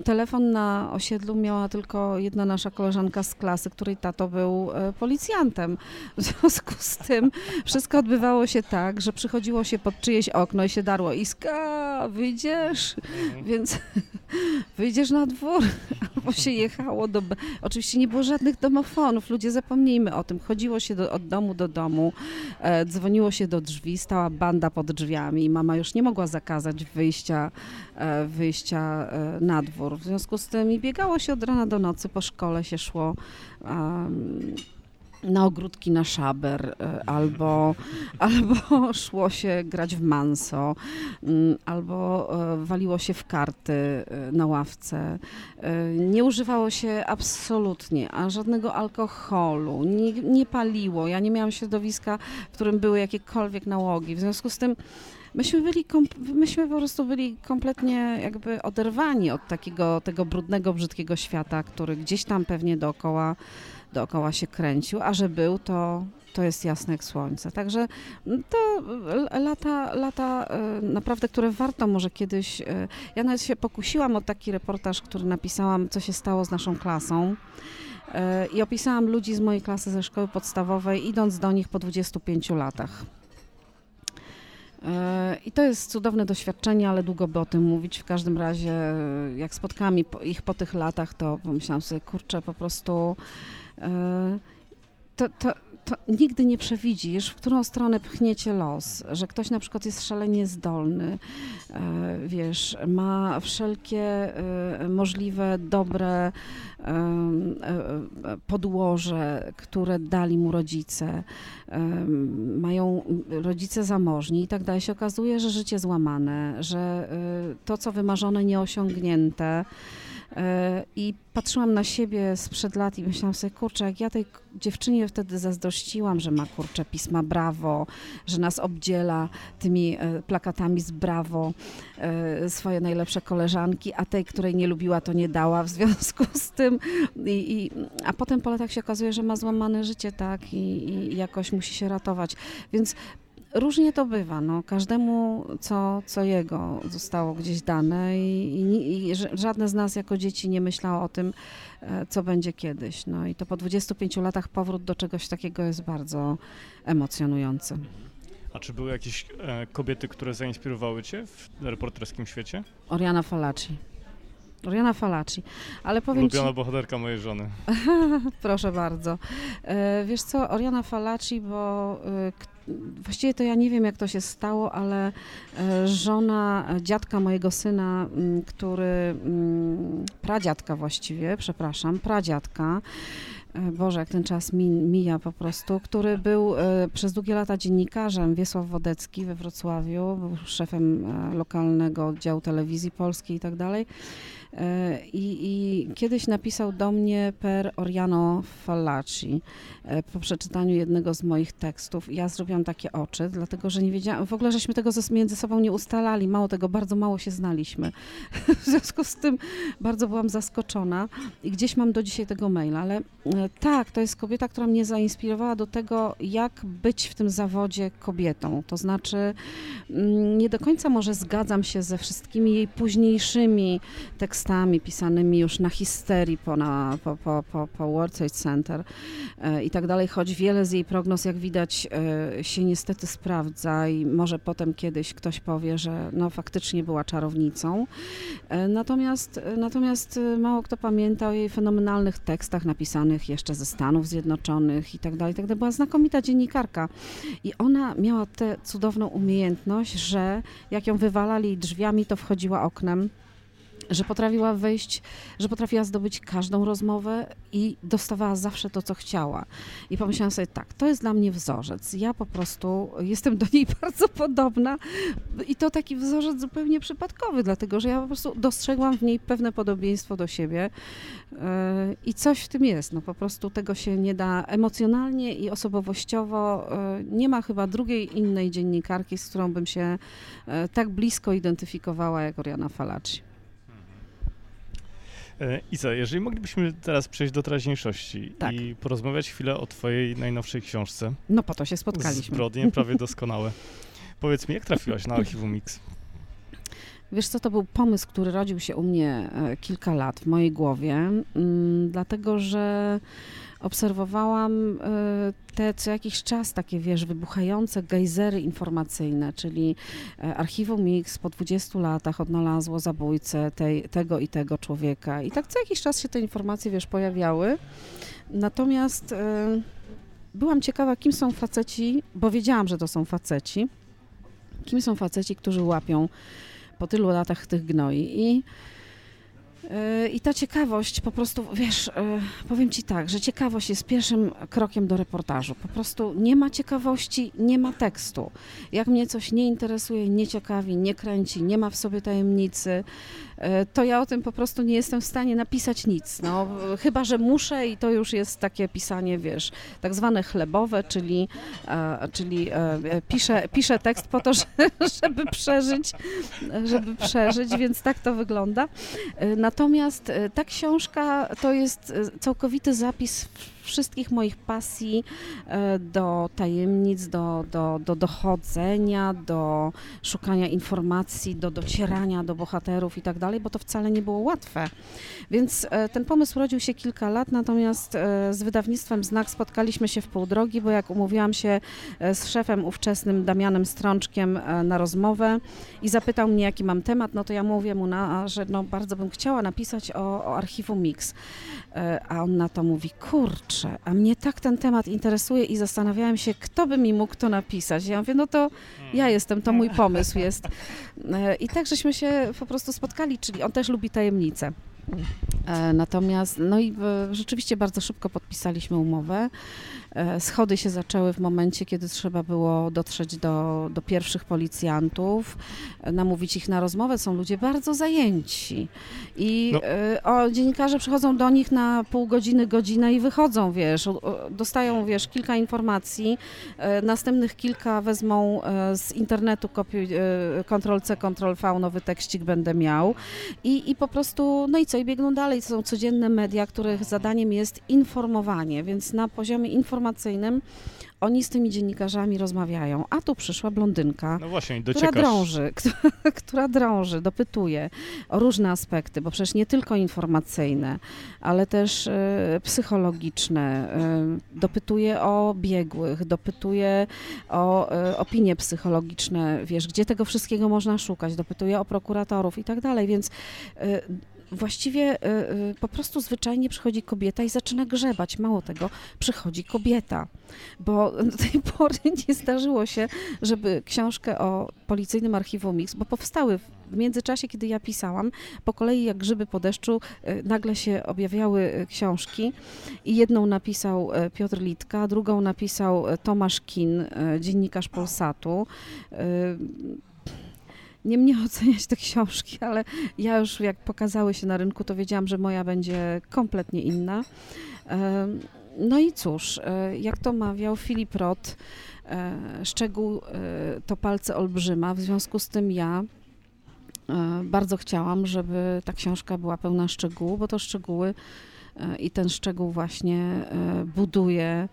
telefon na osiedlu miała tylko jedna nasza koleżanka z klasy, której tato był e, policjantem. W związku z tym wszystko odbywało się tak, że przychodziło się pod czyjeś okno i się darło Iska, wyjdziesz? Mhm. Więc (laughs) wyjdziesz na dwór, (laughs) albo się jechało do... Oczywiście nie było żadnych domofonów, ludzie zapomnijmy o tym. Chodziło się do, od domu do domu, e, dzwoniło się do drzwi, stała banda pod drzwiami mama już nie mogła zakazać wyjścia, e, wyjścia e, na dwór. W związku z tym i biegało się od rana do nocy, po szkole się szło. Na ogródki na szaber, e, albo, (laughs) albo szło się grać w manso, mm, albo e, waliło się w karty e, na ławce. Nie używało się absolutnie, a żadnego alkoholu, nie, nie paliło. Ja nie miałam środowiska, w którym były jakiekolwiek nałogi. W związku z tym myśmy byli, myśmy po prostu byli kompletnie jakby oderwani od takiego, tego brudnego, brzydkiego świata, który gdzieś tam pewnie dookoła dookoła się kręcił, a że był, to, to jest jasne jak słońce. Także to lata, lata e, naprawdę, które warto może kiedyś. E, ja nawet się pokusiłam o taki reportaż, który napisałam, co się stało z naszą klasą. E, I opisałam ludzi z mojej klasy ze szkoły podstawowej, idąc do nich po 25 latach. I to jest cudowne doświadczenie, ale długo by o tym mówić. W każdym razie, jak spotkałam ich po tych latach, to pomyślałam sobie, kurczę, po prostu to, to, to nigdy nie przewidzisz, w którą stronę pchniecie los, że ktoś na przykład jest szalenie zdolny, e, wiesz, ma wszelkie e, możliwe dobre podłoże, które dali mu rodzice, mają rodzice zamożni i tak dalej. Się okazuje, że życie złamane, że to, co wymarzone, nieosiągnięte, I patrzyłam na siebie sprzed lat i myślałam sobie, kurczę, jak ja tej dziewczynie wtedy zazdrościłam, że ma kurczę pisma brawo, że nas obdziela tymi plakatami z brawo, swoje najlepsze koleżanki, a tej, której nie lubiła, to nie dała w związku z tym. I, i a potem po latach się okazuje, że ma złamane życie, tak, i, i jakoś musi się ratować. Więc Różnie to bywa, no, każdemu co, co jego zostało gdzieś dane i, i, i, żadne z nas jako dzieci nie myślało o tym, e, co będzie kiedyś. No i to po 25 latach powrót do czegoś takiego jest bardzo emocjonujący. A czy były jakieś e, kobiety, które zainspirowały Cię w reporterskim świecie? Oriana Falaci. Oriana Falaci. Ale powiem Ulubiona ci... bohaterka mojej żony. (laughs) Proszę bardzo. E, wiesz co, Oriana Falaci, bo e, właściwie to ja nie wiem, jak to się stało, ale e, żona dziadka mojego syna, który, pradziadka właściwie, przepraszam, pradziadka, Boże, jak ten czas mija po prostu, który był przez długie lata dziennikarzem, Wiesław Wodecki we Wrocławiu, był szefem lokalnego oddziału telewizji polskiej i tak dalej. E, I, I, kiedyś napisał do mnie per Oriano Fallaci e, po przeczytaniu jednego z moich tekstów. Ja zrobiłam takie oczy, dlatego że nie wiedziałam, w ogóle żeśmy tego między sobą nie ustalali, mało tego, bardzo mało się znaliśmy. (laughs) W związku z tym bardzo byłam zaskoczona i gdzieś mam do dzisiaj tego maila, ale e, tak, to jest kobieta, która mnie zainspirowała do tego, jak być w tym zawodzie kobietą. To znaczy, mm, nie do końca może zgadzam się ze wszystkimi jej późniejszymi tekstami, tekstami pisanymi już na histerii po, na, po, po, po, po World Trade Center e, i tak dalej, choć wiele z jej prognoz, jak widać, e, się niestety sprawdza i może potem kiedyś ktoś powie, że no faktycznie była czarownicą. E, natomiast, natomiast mało kto pamięta o jej fenomenalnych tekstach napisanych jeszcze ze Stanów Zjednoczonych i tak tak dalej. Była znakomita dziennikarka i ona miała tę cudowną umiejętność, że jak ją wywalali drzwiami, to wchodziła oknem że potrafiła wejść, że potrafiła zdobyć każdą rozmowę i dostawała zawsze to, co chciała. I pomyślałam sobie, tak, to jest dla mnie wzorzec. Ja po prostu jestem do niej (laughs) bardzo podobna i to taki wzorzec zupełnie przypadkowy, dlatego że ja po prostu dostrzegłam w niej pewne podobieństwo do siebie yy, i coś w tym jest. No po prostu tego się nie da emocjonalnie i osobowościowo. Yy, nie ma chyba drugiej innej dziennikarki, z którą bym się yy, tak blisko identyfikowała jak Oriana Falaci. E, Iza, jeżeli moglibyśmy teraz przejść do teraźniejszości tak. i porozmawiać chwilę o twojej najnowszej książce. No po to się spotkaliśmy. Zbrodnie prawie (laughs) doskonałe. Powiedz mi, jak trafiłaś na archiwum Mix? Wiesz co, to był pomysł, który rodził się u mnie e, kilka lat w mojej głowie, mm, dlatego że obserwowałam e, te co jakiś czas takie, wiesz, wybuchające gejzery informacyjne, czyli e, archiwum Mix po 20 latach odnalazło zabójcę tej, tego i tego człowieka. I tak co jakiś czas się te informacje, wiesz, pojawiały. Natomiast e, byłam ciekawa, kim są faceci, bo wiedziałam, że to są faceci. Kim są faceci, którzy łapią po tylu latach tych gnoi. I i ta ciekawość po prostu, wiesz, e, powiem Ci tak, że ciekawość jest pierwszym krokiem do reportażu. Po prostu nie ma ciekawości, nie ma tekstu. Jak mnie coś nie interesuje, nie ciekawi, nie kręci, nie ma w sobie tajemnicy, to ja o tym po prostu nie jestem w stanie napisać nic. No, chyba, że muszę i to już jest takie pisanie, wiesz, tak zwane chlebowe, czyli, e, czyli piszę, piszę tekst po to, (laughs) żeby przeżyć, żeby przeżyć, więc tak to wygląda. Natomiast e, ta książka to jest e, całkowity zapis wszystkich moich pasji e, do tajemnic, do, do, do dochodzenia, do szukania informacji, do docierania do bohaterów i tak dalej, bo to wcale nie było łatwe. Więc e, ten pomysł rodził się kilka lat, natomiast e, z wydawnictwem Znak spotkaliśmy się w pół drogi, bo jak umówiłam się z szefem ówczesnym Damianem Strączkiem na rozmowę i zapytał mnie, jaki mam temat, no to ja mówię mu, na, że no, bardzo bym chciała napisać o, o archiwum Mix. A on na to mówi, kurczę, a mnie tak ten temat interesuje i zastanawiałem się, kto by mi mógł to napisać. Ja mówię, no to ja jestem, to mój (laughs) pomysł jest. E, I tak żeśmy się po prostu spotkali, czyli on też lubi tajemnice. E, natomiast, no i rzeczywiście bardzo szybko podpisaliśmy umowę. E, schody się zaczęły w momencie, kiedy trzeba było dotrzeć do, do pierwszych policjantów, e, namówić ich na rozmowę. Są ludzie bardzo zajęci. I no. o, dziennikarze przychodzą do nich na pół godziny, godzinę i wychodzą, wiesz, dostają, wiesz, kilka informacji, następnych kilka wezmą z internetu kopiuj, Ctrl-C, Ctrl-V, nowy tekścik będę miał i, i po prostu, no i co, i biegną dalej są codzienne media, których zadaniem jest informowanie, więc na poziomie informacyjnym. Oni z tymi dziennikarzami rozmawiają, a tu przyszła blondynka, no właśnie, która drąży, (laughs) która, która drąży, dopytuje o różne aspekty, bo przecież nie tylko informacyjne, ale też y, psychologiczne, y, dopytuje o biegłych, dopytuje o y, opinie psychologiczne, wiesz, gdzie tego wszystkiego można szukać, dopytuje o prokuratorów i tak dalej, więc właściwie y, y, po prostu zwyczajnie przychodzi kobieta i zaczyna grzebać. Mało tego, przychodzi kobieta, bo (laughs) do tej pory nie zdarzyło się, żeby książkę o policyjnym archiwum Mix, bo powstały w międzyczasie, kiedy ja pisałam, po kolei jak grzyby po deszczu, y, nagle się objawiały książki. I jedną napisał Piotr Litka, drugą napisał Tomasz Kin, dziennikarz Polsatu nie mnie oceniać te książki, ale ja już jak pokazały się na rynku, to wiedziałam, że moja będzie kompletnie inna. No i cóż, e, jak to mawiał Filip Roth, e, szczegół e, to palce olbrzyma, w związku z tym ja bardzo chciałam, żeby ta książka była pełna szczegółów, bo to szczegóły i ten szczegół właśnie buduje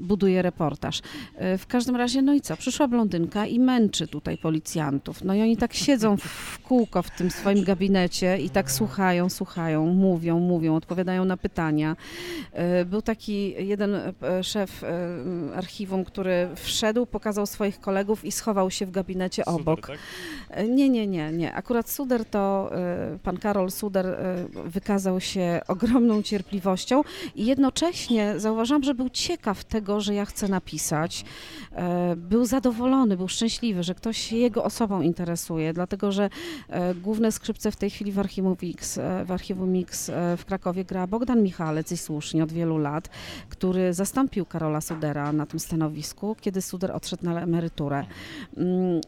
buduje reportaż. E, w każdym razie, no i co, przyszła blondynka i męczy tutaj policjantów. No i oni tak siedzą w kółko w tym swoim gabinecie i tak słuchają, słuchają, mówią, mówią, odpowiadają na pytania. E, był taki jeden e, szef archiwum, który wszedł, pokazał swoich kolegów i schował się w gabinecie obok. Suder, tak? Nie, nie, nie, nie. Akurat Suder to, pan Karol Suder wykazał się ogromną cierpliwością i jednocześnie zauważam, że był ciekaw tego, tego, że ja chcę napisać. E, był zadowolony, był szczęśliwy, że ktoś się jego osobą interesuje, dlatego że e, główne skrzypce w tej chwili w Archiwum Mix, e, w, Archiwum Mix w Krakowie gra Bogdan Michalec i słusznie od wielu lat, który zastąpił Karola Sudera na tym stanowisku, kiedy Suder odszedł na emeryturę. Mm,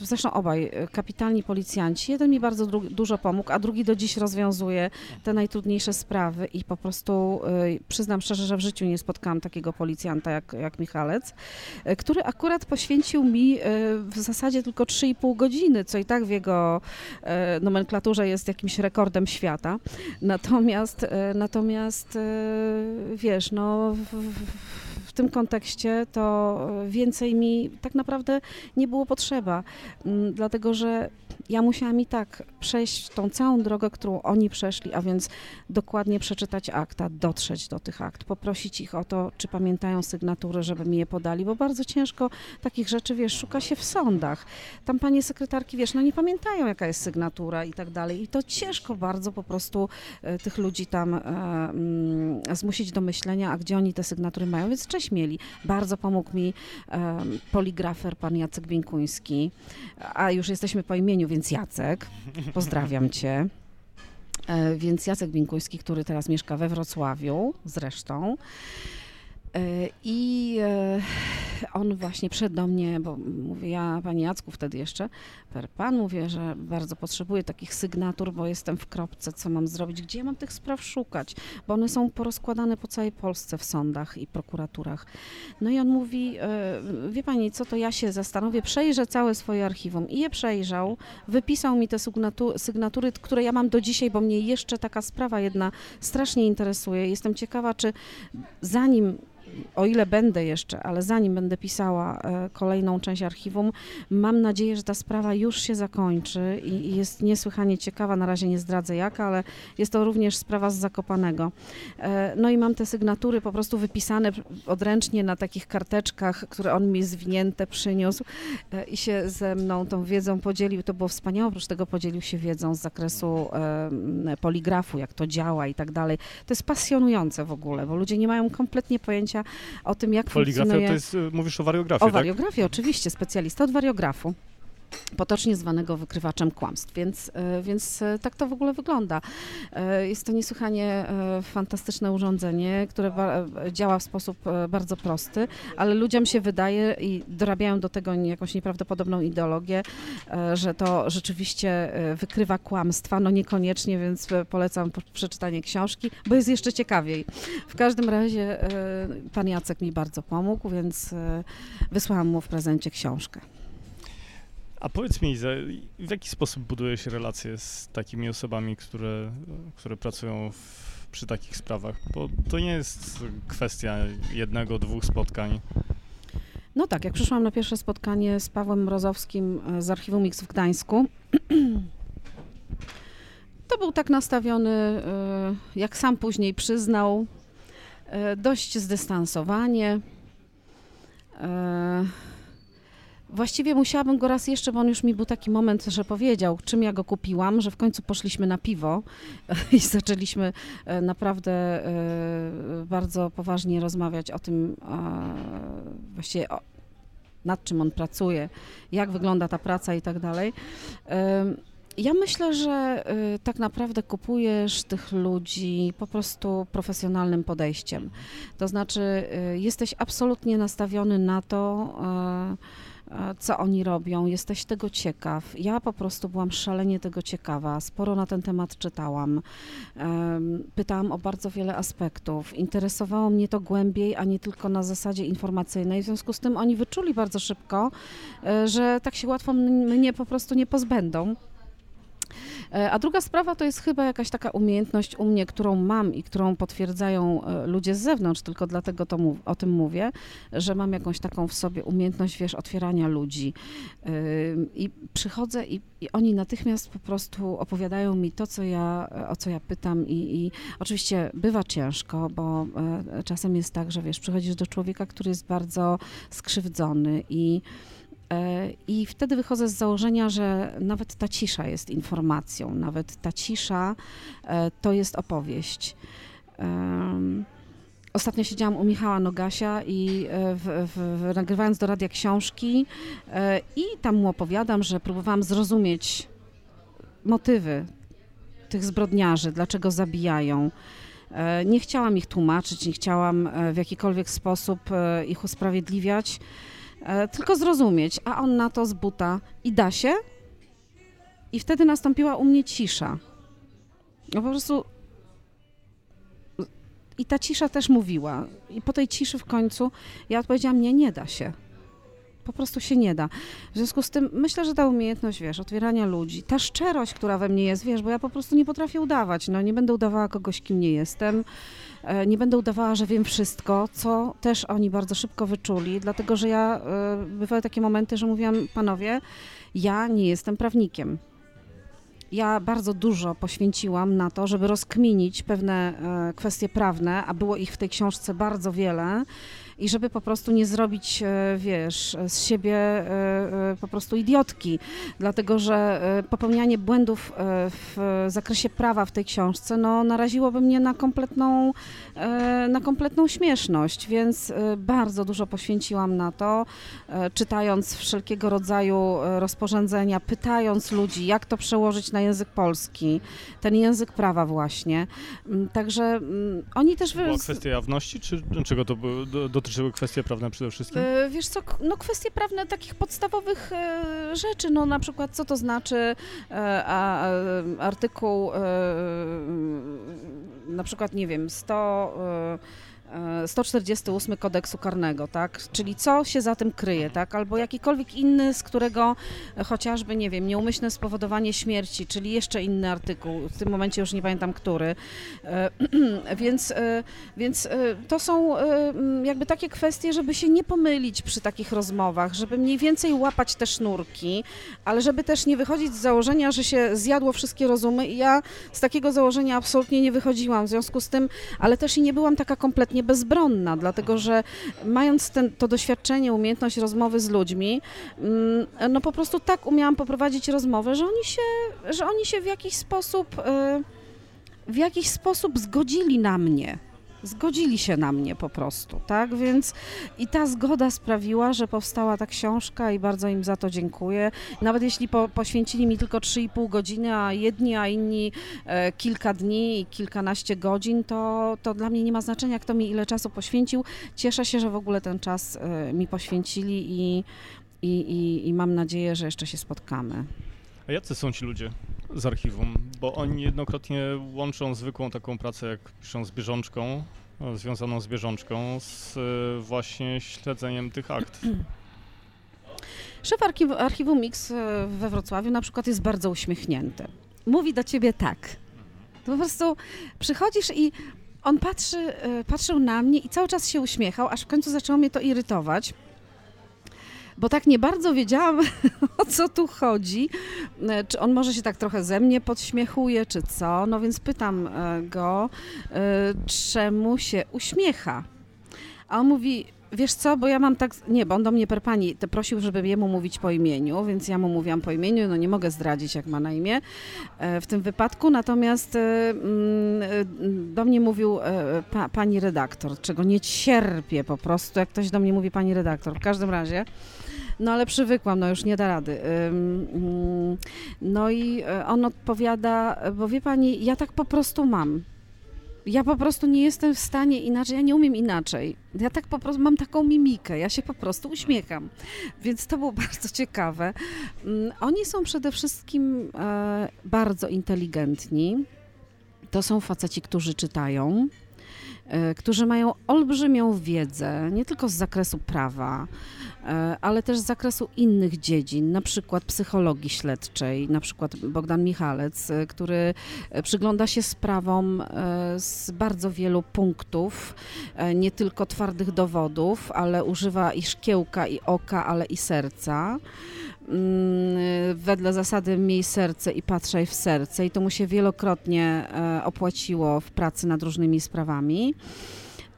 zresztą obaj kapitalni policjanci. Jeden mi bardzo dużo pomógł, a drugi do dziś rozwiązuje te najtrudniejsze sprawy i po prostu przyznam szczerze, że w życiu nie spotkałam takiego policjanta, policjanta jak, jak Michalec, e, który akurat poświęcił mi e, w zasadzie tylko 3,5 godziny, co i tak w jego e, nomenklaturze jest jakimś rekordem świata. Natomiast, natomiast wiesz, no w, w tym kontekście to więcej mi tak naprawdę nie było potrzeba, mm, dlatego że ja musiałam i tak przejść tą całą drogę, którą oni przeszli, a więc dokładnie przeczytać akta, dotrzeć do tych akt, poprosić ich o to, czy pamiętają sygnatury, żeby mi je podali, bo bardzo ciężko takich rzeczy, wiesz, szuka się w sądach. Tam panie sekretarki, wiesz, no nie pamiętają, jaka jest sygnatura i tak dalej. I to ciężko bardzo po prostu e, tych ludzi tam e, mm, zmusić do myślenia, a gdzie oni te sygnatury mają, więc cześć mieli. Bardzo pomógł mi e, poligrafer, pan Jacek Bińkuński, a już jesteśmy po imieniu, więc Jacek, pozdrawiam cię. E, więc Jacek Binkuński, który teraz mieszka we Wrocławiu zresztą. E, I e, on właśnie przed do mnie, bo mówię, ja Pani Jacku wtedy jeszcze, per Pan, mówię, że bardzo potrzebuję takich sygnatur, bo jestem w kropce, co mam zrobić, gdzie ja mam tych spraw szukać, bo one są porozkładane po całej Polsce w sądach i prokuraturach. No i on mówi, e, wie Pani co, to ja się zastanowię, przejrzę całe swoje archiwum i je przejrzał, wypisał mi te sygnatury, które ja mam do dzisiaj, bo mnie jeszcze taka sprawa jedna strasznie interesuje. Jestem ciekawa, czy zanim o ile będę jeszcze, ale zanim będę pisała e, kolejną część archiwum, mam nadzieję, że ta sprawa już się zakończy i jest niesłychanie ciekawa. Na razie nie zdradzę jaka, ale jest to również sprawa z Zakopanego. E, no i mam te sygnatury po prostu wypisane odręcznie na takich karteczkach, które on mi zwinięte przyniósł e, i się ze mną tą wiedzą podzielił. To było wspaniałe, oprócz tego podzielił się wiedzą z zakresu poligrafu, jak to działa i tak dalej. To jest pasjonujące w ogóle, bo ludzie nie mają kompletnie pojęcia, o tym, jak Poligrafia funkcjonuje... to jest, y, mówisz o wariografii, O wariografii, tak? oczywiście, specjalista od wariografu. Potocznie zwanego wykrywaczem kłamstw. Więc, e, więc e, tak to w ogóle wygląda. E, jest to niesłychanie fantastyczne urządzenie, które działa w sposób bardzo prosty, ale ludziom się wydaje i dorabiają do tego jakąś nieprawdopodobną ideologię, że to rzeczywiście wykrywa kłamstwa. No niekoniecznie, więc polecam przeczytanie książki, bo jest jeszcze ciekawiej. W każdym razie pan Jacek mi bardzo pomógł, więc wysłałam mu w prezencie książkę. A powiedz mi, w jaki sposób buduje się relacje z takimi osobami, które, które pracują w, przy takich sprawach? Bo to nie jest kwestia jednego, dwóch spotkań. No tak, jak przyszłam na pierwsze spotkanie z Pawłem Mrozowskim e, z Archiwum Mix w Gdańsku, (clears throat) to był tak nastawiony, e, jak sam później przyznał, e, dość zdystansowanie. Właściwie musiałabym go raz jeszcze, bo on już mi był taki moment, że powiedział, czym ja go kupiłam, że w końcu poszliśmy na piwo (laughs) i zaczęliśmy e, naprawdę e, bardzo poważnie rozmawiać o tym, właściwie nad czym on pracuje, jak wygląda ta praca i tak dalej. Ja myślę, że y, tak naprawdę kupujesz tych ludzi po prostu profesjonalnym podejściem. To znaczy, jesteś absolutnie nastawiony na to, co oni robią, jesteś tego ciekaw. Ja po prostu byłam szalenie tego ciekawa, sporo na ten temat czytałam, pytałam o bardzo wiele aspektów. Interesowało mnie to głębiej, a nie tylko na zasadzie informacyjnej. W związku z tym oni wyczuli bardzo szybko, e, że tak się łatwo mnie po prostu nie pozbędą. E, a druga sprawa to jest chyba jakaś taka umiejętność u mnie, którą mam i którą potwierdzają e, ludzie z zewnątrz, tylko dlatego to o tym mówię, że mam jakąś taką w sobie umiejętność, wiesz, otwierania ludzi. E, I przychodzę i, i oni natychmiast po prostu opowiadają mi to, co ja, o co ja pytam i, i oczywiście bywa ciężko, bo czasem jest tak, że wiesz, przychodzisz do człowieka, który jest bardzo skrzywdzony i E, I wtedy wychodzę z założenia, że nawet ta cisza jest informacją, nawet ta cisza e, to jest opowieść. Ostatnio siedziałam u Michała Nogasia i e, w, w, nagrywając do radia książki i tam mu opowiadam, że próbowałam zrozumieć motywy tych zbrodniarzy, dlaczego zabijają. Nie chciałam ich tłumaczyć, nie chciałam w jakikolwiek sposób ich usprawiedliwiać. E, tylko zrozumieć, a on na to z buta i da się. I wtedy nastąpiła u mnie cisza. No po prostu i ta cisza też mówiła. I po tej ciszy w końcu ja odpowiedziałam, nie, nie da się. Po prostu się nie da. W związku z tym myślę, że ta umiejętność, wiesz, otwierania ludzi, ta szczerość, która we mnie jest, wiesz, bo ja po prostu nie potrafię udawać, no nie będę udawała kogoś, kim nie jestem. E, nie będę udawała, że wiem wszystko, co też oni bardzo szybko wyczuli, dlatego że ja, e, bywały takie momenty, że mówiłam, panowie, ja nie jestem prawnikiem. Ja bardzo dużo poświęciłam na to, żeby rozkminić pewne e, kwestie prawne, a było ich w tej książce bardzo wiele i żeby po prostu nie zrobić, e, wiesz, z siebie e, e, po prostu idiotki, dlatego że popełnianie błędów w zakresie prawa w tej książce, no naraziłoby mnie na kompletną, na kompletną śmieszność, więc bardzo dużo poświęciłam na to, czytając wszelkiego rodzaju rozporządzenia, pytając ludzi, jak to przełożyć na język polski, ten język prawa właśnie. Mm, także mm, oni też... Była kwestia jawności, czy czego to dotyczyło? Dotyczyły kwestie prawne przede wszystkim? E, wiesz co, no kwestie prawne takich podstawowych e, rzeczy, no na przykład co to znaczy e, a, artykuł na przykład, nie wiem, 100 148 kodeksu karnego, tak? Czyli co się za tym kryje, tak? Albo jakikolwiek inny, z którego chociażby, nie wiem, nieumyślne spowodowanie śmierci, czyli jeszcze inny artykuł, w tym momencie już nie pamiętam który. E, (clears throat) więc, e, więc e, to są jakby takie kwestie, żeby się nie pomylić przy takich rozmowach, żeby mniej więcej łapać te sznurki, ale żeby też nie wychodzić z założenia, że się zjadło wszystkie rozumy i ja z takiego założenia absolutnie nie wychodziłam, w związku z tym, ale też i nie byłam taka kompletnie absolutnie bezbronna, dlatego że mając ten, to doświadczenie, umiejętność rozmowy z ludźmi, mm, no po prostu tak umiałam poprowadzić rozmowę, że oni się, że oni się w jakiś sposób, y, w jakiś sposób zgodzili na mnie. Zgodzili się na mnie po prostu, tak? Więc i ta zgoda sprawiła, że powstała ta książka i bardzo im za to dziękuję. Nawet jeśli po, poświęcili mi tylko 3,5 godziny, a jedni, a inni e, kilka dni i kilkanaście godzin, to, to dla mnie nie ma znaczenia, kto mi ile czasu poświęcił. Cieszę się, że w ogóle ten czas e, mi poświęcili i, i, i, i mam nadzieję, że jeszcze się spotkamy. A jacy są ci ludzie z archiwum? Bo oni jednokrotnie łączą zwykłą taką pracę, jak piszą z bieżączką, e, związaną z bieżączką, z e, właśnie śledzeniem tych akt. (clears throat) Szef archiw, archiwum Mix e, we Wrocławiu na przykład jest bardzo uśmiechnięty. Mówi do ciebie tak. To po prostu przychodzisz i on patrzy, patrzył na mnie i cały czas się uśmiechał, aż w końcu zaczęło mnie to irytować bo tak nie bardzo wiedziałam, (laughs) o co tu chodzi. E, czy on może się tak trochę ze mnie podśmiechuje, czy co? No więc pytam e, go, e, czemu się uśmiecha. A on mówi, Wiesz co, bo ja mam tak, nie, bo on do mnie per pani te prosił, żeby jemu mówić po imieniu, więc ja mu mówiłam po imieniu, no nie mogę zdradzić, jak ma na imię w tym wypadku, natomiast mm, do mnie mówił pa, pani redaktor, czego nie cierpię po prostu, jak ktoś do mnie mówi pani redaktor, w każdym razie. No ale przywykłam, no już nie da rady. Mm, no i e, on odpowiada, bo wie pani, ja tak po prostu mam. Ja po prostu nie jestem w stanie inaczej, ja nie umiem inaczej. Ja tak po prostu mam taką mimikę, ja się po prostu uśmiecham. Więc to było (laughs) bardzo ciekawe. Mm, oni są przede wszystkim e, bardzo inteligentni. To są faceci, którzy czytają. E, którzy mają olbrzymią wiedzę, nie tylko z zakresu prawa, ale też z zakresu innych dziedzin, na przykład psychologii śledczej, na przykład Bogdan Michalec, e, który przygląda się sprawom z bardzo wielu punktów, nie tylko twardych dowodów, ale używa i szkiełka, i oka, ale i serca. Mm, wedle zasady miej serce i patrzaj w serce i to mu się wielokrotnie e, opłaciło w pracy nad różnymi sprawami.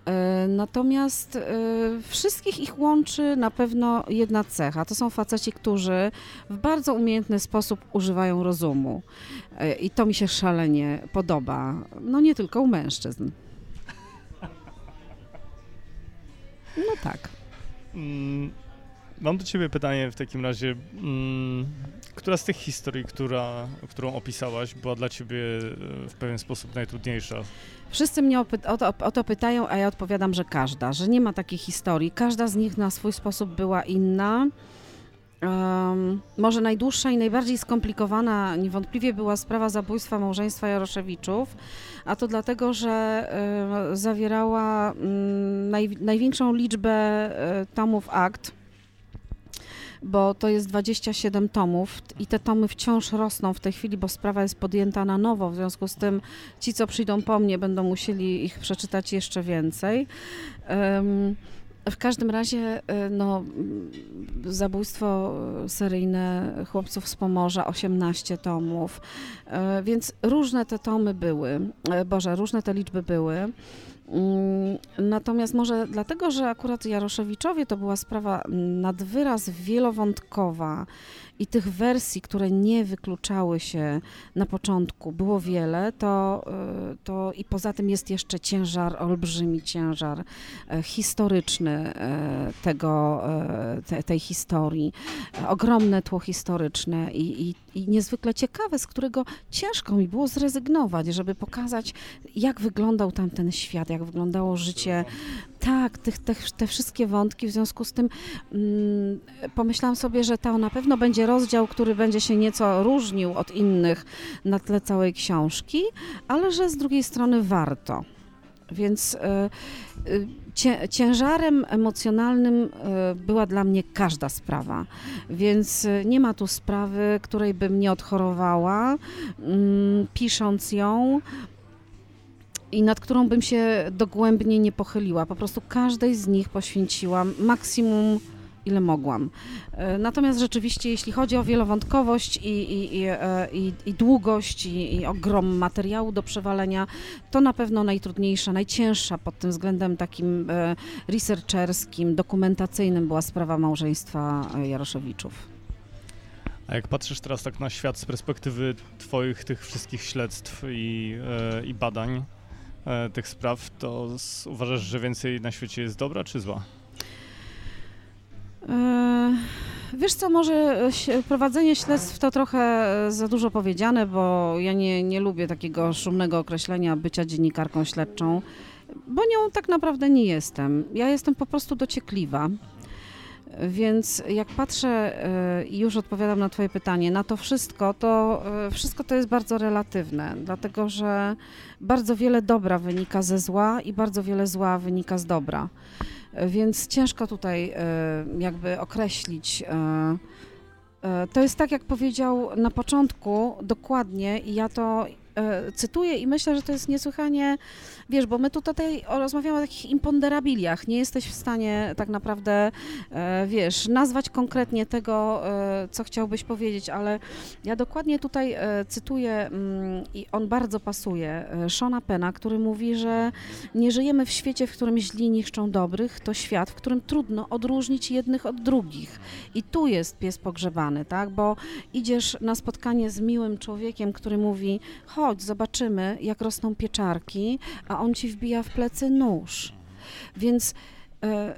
E, natomiast e, wszystkich ich łączy na pewno jedna cecha. To są faceci, którzy w bardzo umiejętny sposób używają rozumu. I to mi się szalenie podoba. No nie tylko u mężczyzn. No tak. Mm, Mam do Ciebie pytanie w takim razie. Mm, która z tych historii, która, którą opisałaś, była dla Ciebie e, w pewien sposób najtrudniejsza? Wszyscy mnie o, to, o to pytają, a ja odpowiadam, że każda, że nie ma takiej historii. Każda z nich na swój sposób była inna. Um, może najdłuższa i najbardziej skomplikowana niewątpliwie była sprawa zabójstwa małżeństwa Jaroszewiczów, a to dlatego, że y, zawierała y, naj, największą liczbę y, tomów akt bo to jest 27 tomów i te tomy wciąż rosną w tej chwili, bo sprawa jest podjęta na nowo, w związku z tym ci, co przyjdą po mnie, będą musieli ich przeczytać jeszcze więcej. Um, w każdym razie e, no, zabójstwo seryjne chłopców z Pomorza, 18 tomów, e, więc różne te tomy były, e, Boże, różne te liczby były. Mm, natomiast może dlatego, że akurat Jaroszewiczowie to była sprawa nad wyraz wielowątkowa i tych wersji, które nie wykluczały się na początku, było wiele, to, y, to i poza tym jest jeszcze ciężar, olbrzymi ciężar e, historyczny e, tego, e, te, tej historii, ogromne tło historyczne i, i, i niezwykle ciekawe, z którego ciężko mi było zrezygnować, żeby pokazać, jak wyglądał tam ten świat, jak wyglądało życie. Tak, tych, te, te wszystkie wątki, w związku z tym mm, pomyślałam sobie, że to na pewno będzie rozdział, który będzie się nieco różnił od innych na tle całej książki, ale że z drugiej strony warto. Więc y, y, ciężarem emocjonalnym y, była dla mnie każda sprawa, więc nie ma tu sprawy, której bym nie odchorowała, mm, pisząc ją i nad którą bym się dogłębnie nie pochyliła. Po prostu każdej z nich poświęciłam maksimum ile mogłam. E, natomiast rzeczywiście, jeśli chodzi o wielowątkowość i, i, i, e, i długość i, ogrom materiału do przewalenia, to na pewno najtrudniejsza, najcięższa pod tym względem takim e, researcherskim, dokumentacyjnym była sprawa małżeństwa Jaroszewiczów. A jak patrzysz teraz tak na świat z perspektywy Twoich tych wszystkich śledztw i, i badań, tych spraw, to uważasz, że więcej na świecie jest dobra czy zła? E, wiesz co, może prowadzenie śledztw to trochę za dużo powiedziane, bo ja nie, nie lubię takiego szumnego określenia bycia dziennikarką śledczą, bo nią tak naprawdę nie jestem. Ja jestem po prostu dociekliwa. Więc jak patrzę e, i już odpowiadam na Twoje pytanie, na to wszystko, to e, wszystko to jest bardzo relatywne, dlatego że bardzo wiele dobra wynika ze zła i bardzo wiele zła wynika z dobra. Więc ciężko tutaj e, jakby określić. To jest tak, jak powiedział na początku, dokładnie, i ja to cytuję i myślę, że to jest niesłychanie Wiesz, bo my tutaj rozmawiamy o takich imponderabiliach. Nie jesteś w stanie tak naprawdę, e, wiesz, nazwać konkretnie tego, e, co chciałbyś powiedzieć, ale ja dokładnie tutaj e, cytuję mm, i on bardzo pasuje, Shona Pena, który mówi, że nie żyjemy w świecie, w którym źli niszczą dobrych, to świat, w którym trudno odróżnić jednych od drugich. I tu jest pies pogrzebany, tak? Bo idziesz na spotkanie z miłym człowiekiem, który mówi: chodź, zobaczymy, jak rosną pieczarki, a on ci wbija w plecy nóż. Więc e,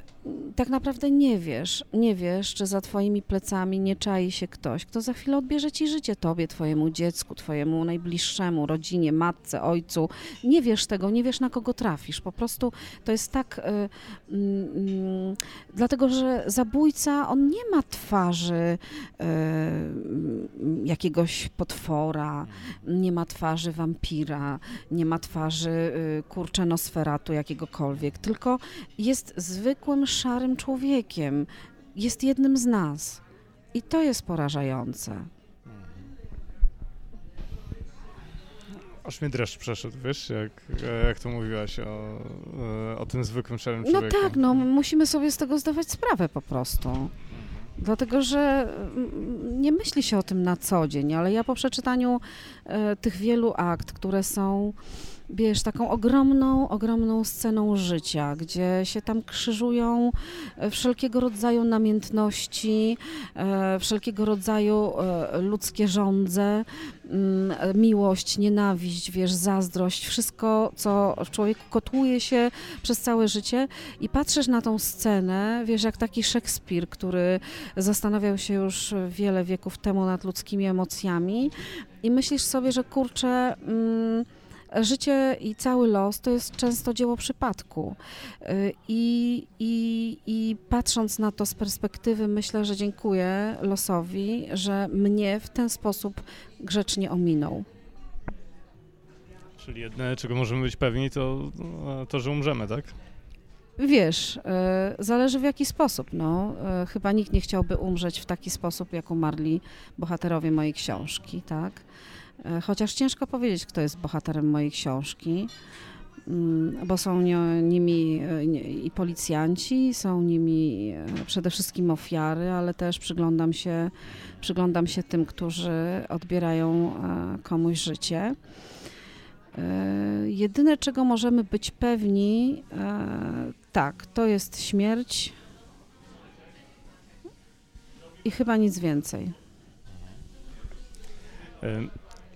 tak naprawdę nie wiesz, nie wiesz, czy za twoimi plecami nie czai się ktoś, kto za chwilę odbierze ci życie tobie, twojemu dziecku, twojemu najbliższemu, rodzinie, matce, ojcu. Nie wiesz tego, nie wiesz na kogo trafisz. Po prostu to jest tak, y, y, y, dlatego że zabójca, on nie ma twarzy e, jakiegoś potwora, nie ma twarzy wampira, nie ma twarzy y, kurcze nosferatu jakiegokolwiek, tylko jest zwykłym szarym człowiekiem. Jest jednym z nas. I to jest porażające. Aż mnie dreszcz przeszedł, wiesz, jak, jak to mówiłaś o, o tym zwykłym szarym no człowieku. No tak, no musimy sobie z tego zdawać sprawę po prostu. Dlatego, że mm, nie myśli się o tym na co dzień, ale ja po przeczytaniu e, tych wielu akt, które są wiesz, taką ogromną, ogromną sceną życia, gdzie się tam krzyżują e, wszelkiego rodzaju namiętności, e, wszelkiego rodzaju e, ludzkie żądze, mm, miłość, nienawiść, wiesz, zazdrość, wszystko, co w człowieku kotłuje się przez całe życie i patrzysz na tą scenę, wiesz, jak taki Szekspir, który zastanawiał się już wiele wieków temu nad ludzkimi emocjami i myślisz sobie, że kurczę... Mm, życie i cały los to jest często dzieło przypadku. Y, I, i, I patrząc na to z perspektywy, myślę, że dziękuję losowi, że mnie w ten sposób grzecznie ominął. Czyli jedne, czego możemy być pewni, to to, że umrzemy, tak? Wiesz, y, zależy w jaki sposób. No. Y, chyba nikt nie chciałby umrzeć w taki sposób, jak umarli bohaterowie mojej książki, tak? E, chociaż ciężko powiedzieć, kto jest bohaterem mojej książki, mm, bo są nimi e, i policjanci, są nimi e, przede wszystkim ofiary, ale też przyglądam się, przyglądam się tym, którzy odbierają komuś życie. Jedyne, czego możemy być pewni, tak, to jest śmierć i chyba nic więcej.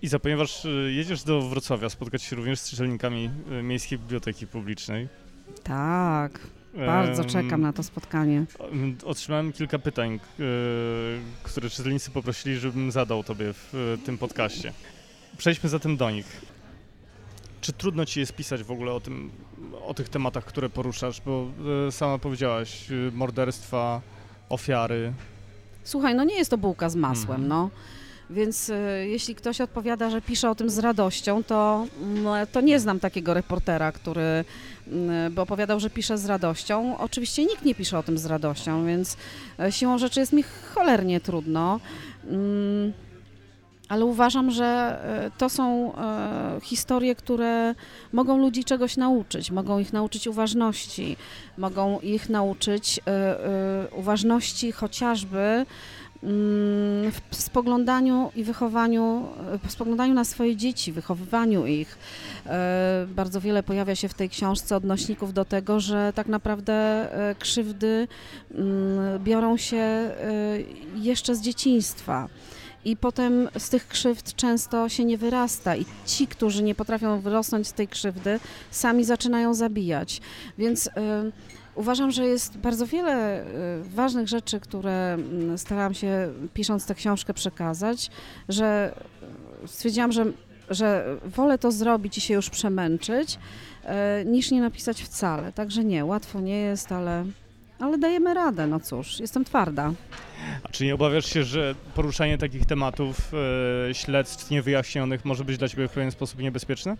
Iza, ponieważ jedziesz do Wrocławia spotkać się również z czytelnikami Miejskiej Biblioteki Publicznej. Tak, bardzo um, czekam na to spotkanie. Otrzymałem kilka pytań, które czytelnicy poprosili, żebym zadał tobie w tym podcaście. Przejdźmy zatem do nich. Czy trudno ci jest pisać w ogóle o, tym, o tych tematach, które poruszasz? Bo sama powiedziałaś, morderstwa, ofiary. Słuchaj, no nie jest to bułka z masłem, mm. no. Więc e, jeśli ktoś odpowiada, że pisze o tym z radością, to, mm, to nie znam takiego reportera, który mm, by opowiadał, że pisze z radością. Oczywiście nikt nie pisze o tym z radością, więc e, siłą rzeczy jest mi cholernie trudno. Mm, ale uważam, że e, to są historie, które mogą ludzi czegoś nauczyć, mogą ich nauczyć uważności, mogą ich nauczyć uważności chociażby Mm, w spoglądaniu i wychowaniu, w spoglądaniu na swoje dzieci, wychowywaniu ich. E, bardzo wiele pojawia się w tej książce odnośników do tego, że tak naprawdę e, krzywdy mm, biorą się e, jeszcze z dzieciństwa. I potem z tych krzywd często się nie wyrasta i ci, którzy nie potrafią wyrosnąć z tej krzywdy, sami zaczynają zabijać. Więc y, uważam, że jest bardzo wiele y, ważnych rzeczy, które mm, starałam się pisząc tę książkę przekazać, że stwierdziłam, że, że wolę to zrobić i się już przemęczyć, y, niż nie napisać wcale. Także nie, łatwo nie jest, ale, ale dajemy radę, no cóż, jestem twarda. A czy nie obawiasz się, że poruszanie takich tematów e, śledztw niewyjaśnionych może być dla Ciebie w pewien sposób niebezpieczne?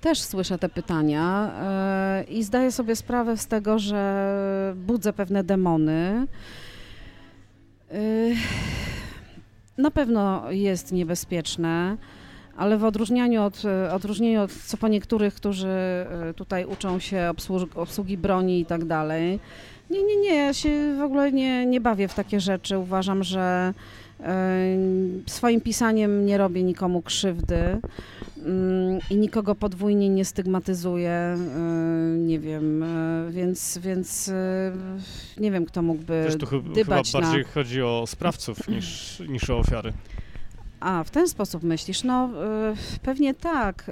Też słyszę te pytania e, i zdaję sobie sprawę z tego, że budzę pewne demony. E, na pewno jest niebezpieczne, ale w odróżnieniu od, odróżnieniu od co po niektórych, którzy e, tutaj uczą się obsługi, obsługi broni i tak dalej, nie, nie, nie, ja się w ogóle nie, nie bawię w takie rzeczy. Uważam, że swoim pisaniem nie robię nikomu krzywdy mm, i nikogo podwójnie nie stygmatyzuję, nie wiem, e, więc, więc e, nie wiem, kto mógłby Też tu chyba bardziej na... chodzi o sprawców niż, niż o ofiary. A, w ten sposób myślisz? No, e, pewnie tak,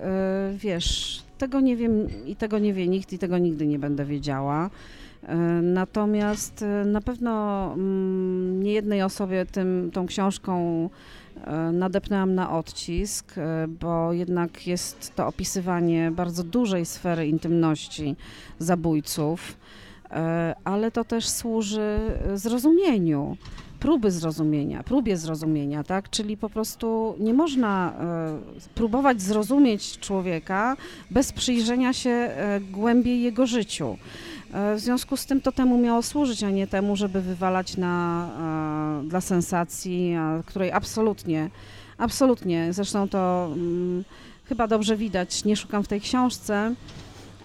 wiesz, tego nie wiem i tego nie wie nikt i tego nigdy nie będę wiedziała. E, natomiast e, na pewno mm, nie jednej osobie tym, tą książką e, nadepnęłam na odcisk, bo jednak jest to opisywanie bardzo dużej sfery intymności zabójców, ale to też służy zrozumieniu próby zrozumienia, próbie zrozumienia, tak? Czyli po prostu nie można próbować zrozumieć człowieka bez przyjrzenia się głębiej jego życiu. E, w związku z tym to temu miało służyć, a nie temu, żeby wywalać na, e, dla sensacji, której absolutnie, absolutnie, zresztą to mm, chyba dobrze widać, nie szukam w tej książce.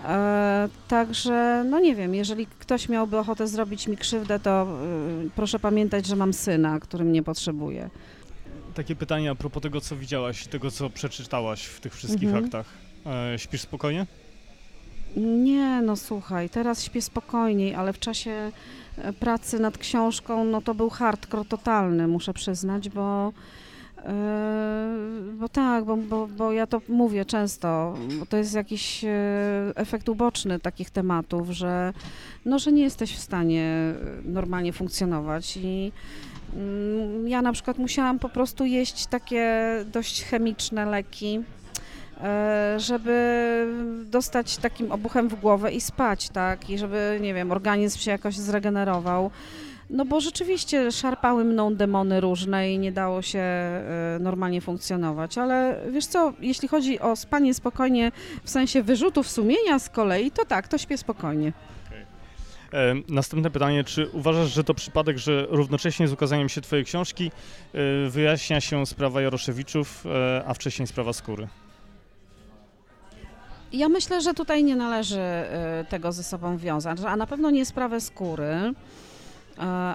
E, także, no nie wiem, jeżeli ktoś miałby ochotę zrobić mi krzywdę, to y, proszę pamiętać, że mam syna, który mnie potrzebuje. Takie pytanie a propos tego, co widziałaś, tego, co przeczytałaś w tych wszystkich mhm. aktach. E, śpisz spokojnie? Nie, no słuchaj, teraz śpię spokojniej, ale w czasie e, pracy nad książką, no to był hardcore totalny, muszę przyznać, bo bo tak, bo, bo, bo ja to mówię często, bo to jest jakiś e, efekt uboczny takich tematów, że, no, że nie jesteś w stanie normalnie funkcjonować i mm, ja na przykład musiałam po prostu jeść takie dość chemiczne leki, E, żeby dostać takim obuchem w głowę i spać, tak, i żeby, nie wiem, organizm się jakoś zregenerował. No bo rzeczywiście szarpały mną demony różne i nie dało się e, normalnie funkcjonować, ale wiesz co, jeśli chodzi o spanie spokojnie w sensie wyrzutów sumienia z kolei, to tak, to śpię spokojnie. E, następne pytanie, czy uważasz, że to przypadek, że równocześnie z ukazaniem się Twojej książki wyjaśnia się sprawa Jaroszewiczów, a wcześniej sprawa Skóry? Ja myślę, że tutaj nie należy tego ze sobą wiązać, a na pewno nie sprawę skóry,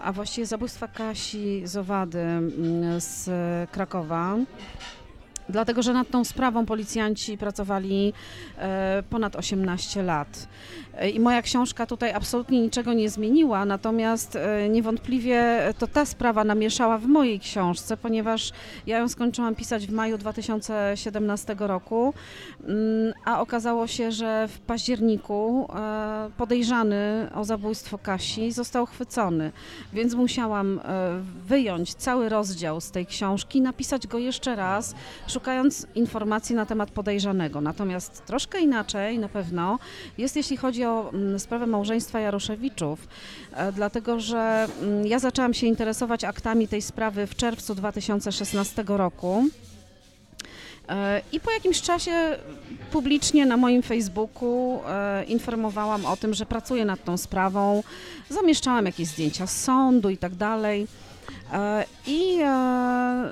a właściwie zabójstwa Kasi Zowady mm, z Krakowa dlatego że nad tą sprawą policjanci pracowali e, ponad 18 lat. E, I moja książka tutaj absolutnie niczego nie zmieniła, natomiast e, niewątpliwie to ta sprawa namieszała w mojej książce, ponieważ ja ją skończyłam pisać w maju 2017 roku, mm, a okazało się, że w październiku podejrzany o zabójstwo Kasi został chwycony, więc musiałam wyjąć cały rozdział z tej książki, napisać go jeszcze raz, szukając informacji na temat podejrzanego. Natomiast troszkę inaczej na pewno jest, jeśli chodzi o mm, sprawę małżeństwa Jaroszewiczów, e, dlatego że mm, ja zaczęłam się interesować aktami tej sprawy w czerwcu 2016 roku. E, I po jakimś czasie publicznie na moim Facebooku e, informowałam o tym, że pracuję nad tą sprawą, zamieszczałam jakieś zdjęcia z sądu i tak dalej. I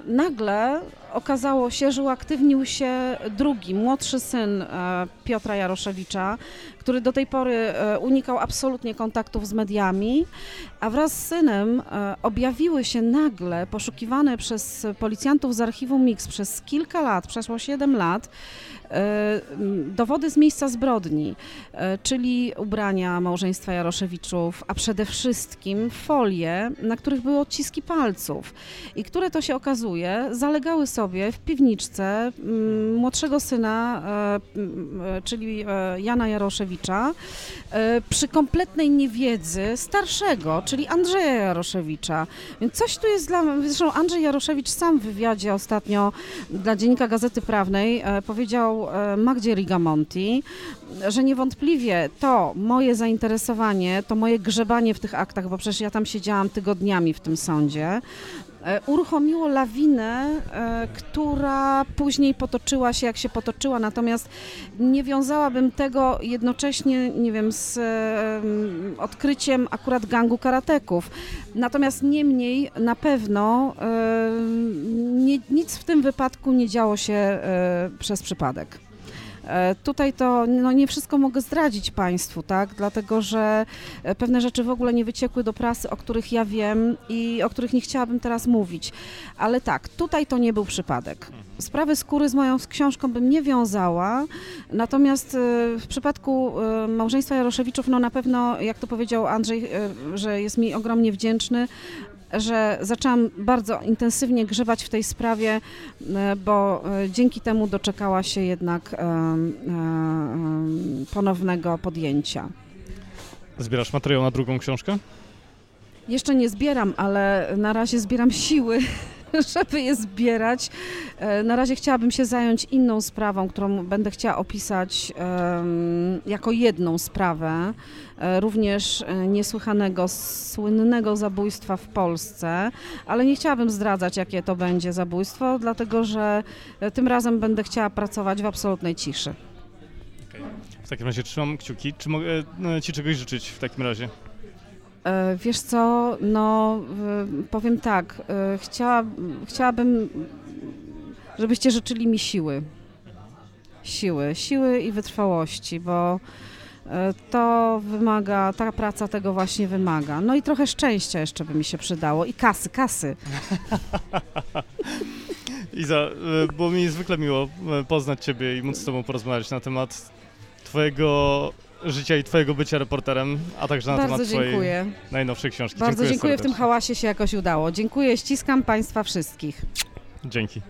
nagle okazało się, że uaktywnił się drugi, młodszy syn e, Piotra Jaroszewicza, który do tej pory e, unikał absolutnie kontaktów z mediami, a wraz z synem e, objawiły się nagle, poszukiwane przez policjantów z archiwum Mix przez kilka lat, przeszło 7 lat, e, dowody z miejsca zbrodni, e, czyli ubrania małżeństwa Jaroszewiczów, a przede wszystkim folie, na których były odciski palców i które to się okazuje, zalegały sobie w piwniczce mm, młodszego syna, e, czyli Jana Jaroszewicza, przy kompletnej niewiedzy starszego, czyli Andrzeja Jaroszewicza. Więc coś tu jest dla mnie. Zresztą Andrzej Jaroszewicz sam w wywiadzie ostatnio dla Dziennika Gazety Prawnej powiedział e, Magdzie Rigamonti, że niewątpliwie to moje zainteresowanie, to moje grzebanie w tych aktach, bo przecież ja tam siedziałam tygodniami w tym sądzie, uruchomiło lawinę, e, która później potoczyła się jak się potoczyła, natomiast nie wiązałabym tego jednocześnie, nie wiem, z e, odkryciem akurat gangu karateków. Natomiast niemniej na pewno e, nie, nic w tym wypadku nie działo się e, przez przypadek. E, Tutaj to no nie wszystko mogę zdradzić Państwu, tak? Dlatego, że e, pewne rzeczy w ogóle nie wyciekły do prasy, o których ja wiem i o których nie chciałabym teraz mówić. Ale tak, tutaj to nie był przypadek. Sprawy skóry z moją książką bym nie wiązała, natomiast e, w przypadku małżeństwa Jaroszewiczów, no na pewno, jak to powiedział Andrzej, że jest mi ogromnie wdzięczny, że zaczęłam bardzo intensywnie grzebać w tej sprawie, e, bo e, dzięki temu doczekała się jednak ponownego podjęcia. Zbierasz materiał na drugą książkę? Jeszcze nie zbieram, ale na razie zbieram siły, (laughs) żeby je zbierać. E, Na razie chciałabym się zająć inną sprawą, którą będę chciała opisać jako jedną sprawę, e, również e, niesłychanego, słynnego zabójstwa w Polsce, ale nie chciałabym zdradzać, jakie to będzie zabójstwo, dlatego że tym razem będę chciała pracować w absolutnej ciszy. W takim razie trzymam kciuki. Czy mogę e, Ci czegoś życzyć w takim razie? E, Wiesz co, no powiem tak, y, chciała, chciałabym, żebyście życzyli mi siły. Siły, siły i wytrwałości, bo e, to wymaga, ta praca tego właśnie wymaga. No i trochę szczęścia jeszcze by mi się przydało i kasy, kasy. (laughs) Iza, e, było mi zwykle miło e, poznać Ciebie i móc z Tobą porozmawiać na temat Twojego życia i Twojego bycia reporterem, a także na Bardzo temat Twojej dziękuję. najnowszej książki. Bardzo dziękuję, w tym hałasie się jakoś udało. Dziękuję, ściskam Państwa wszystkich. Dzięki.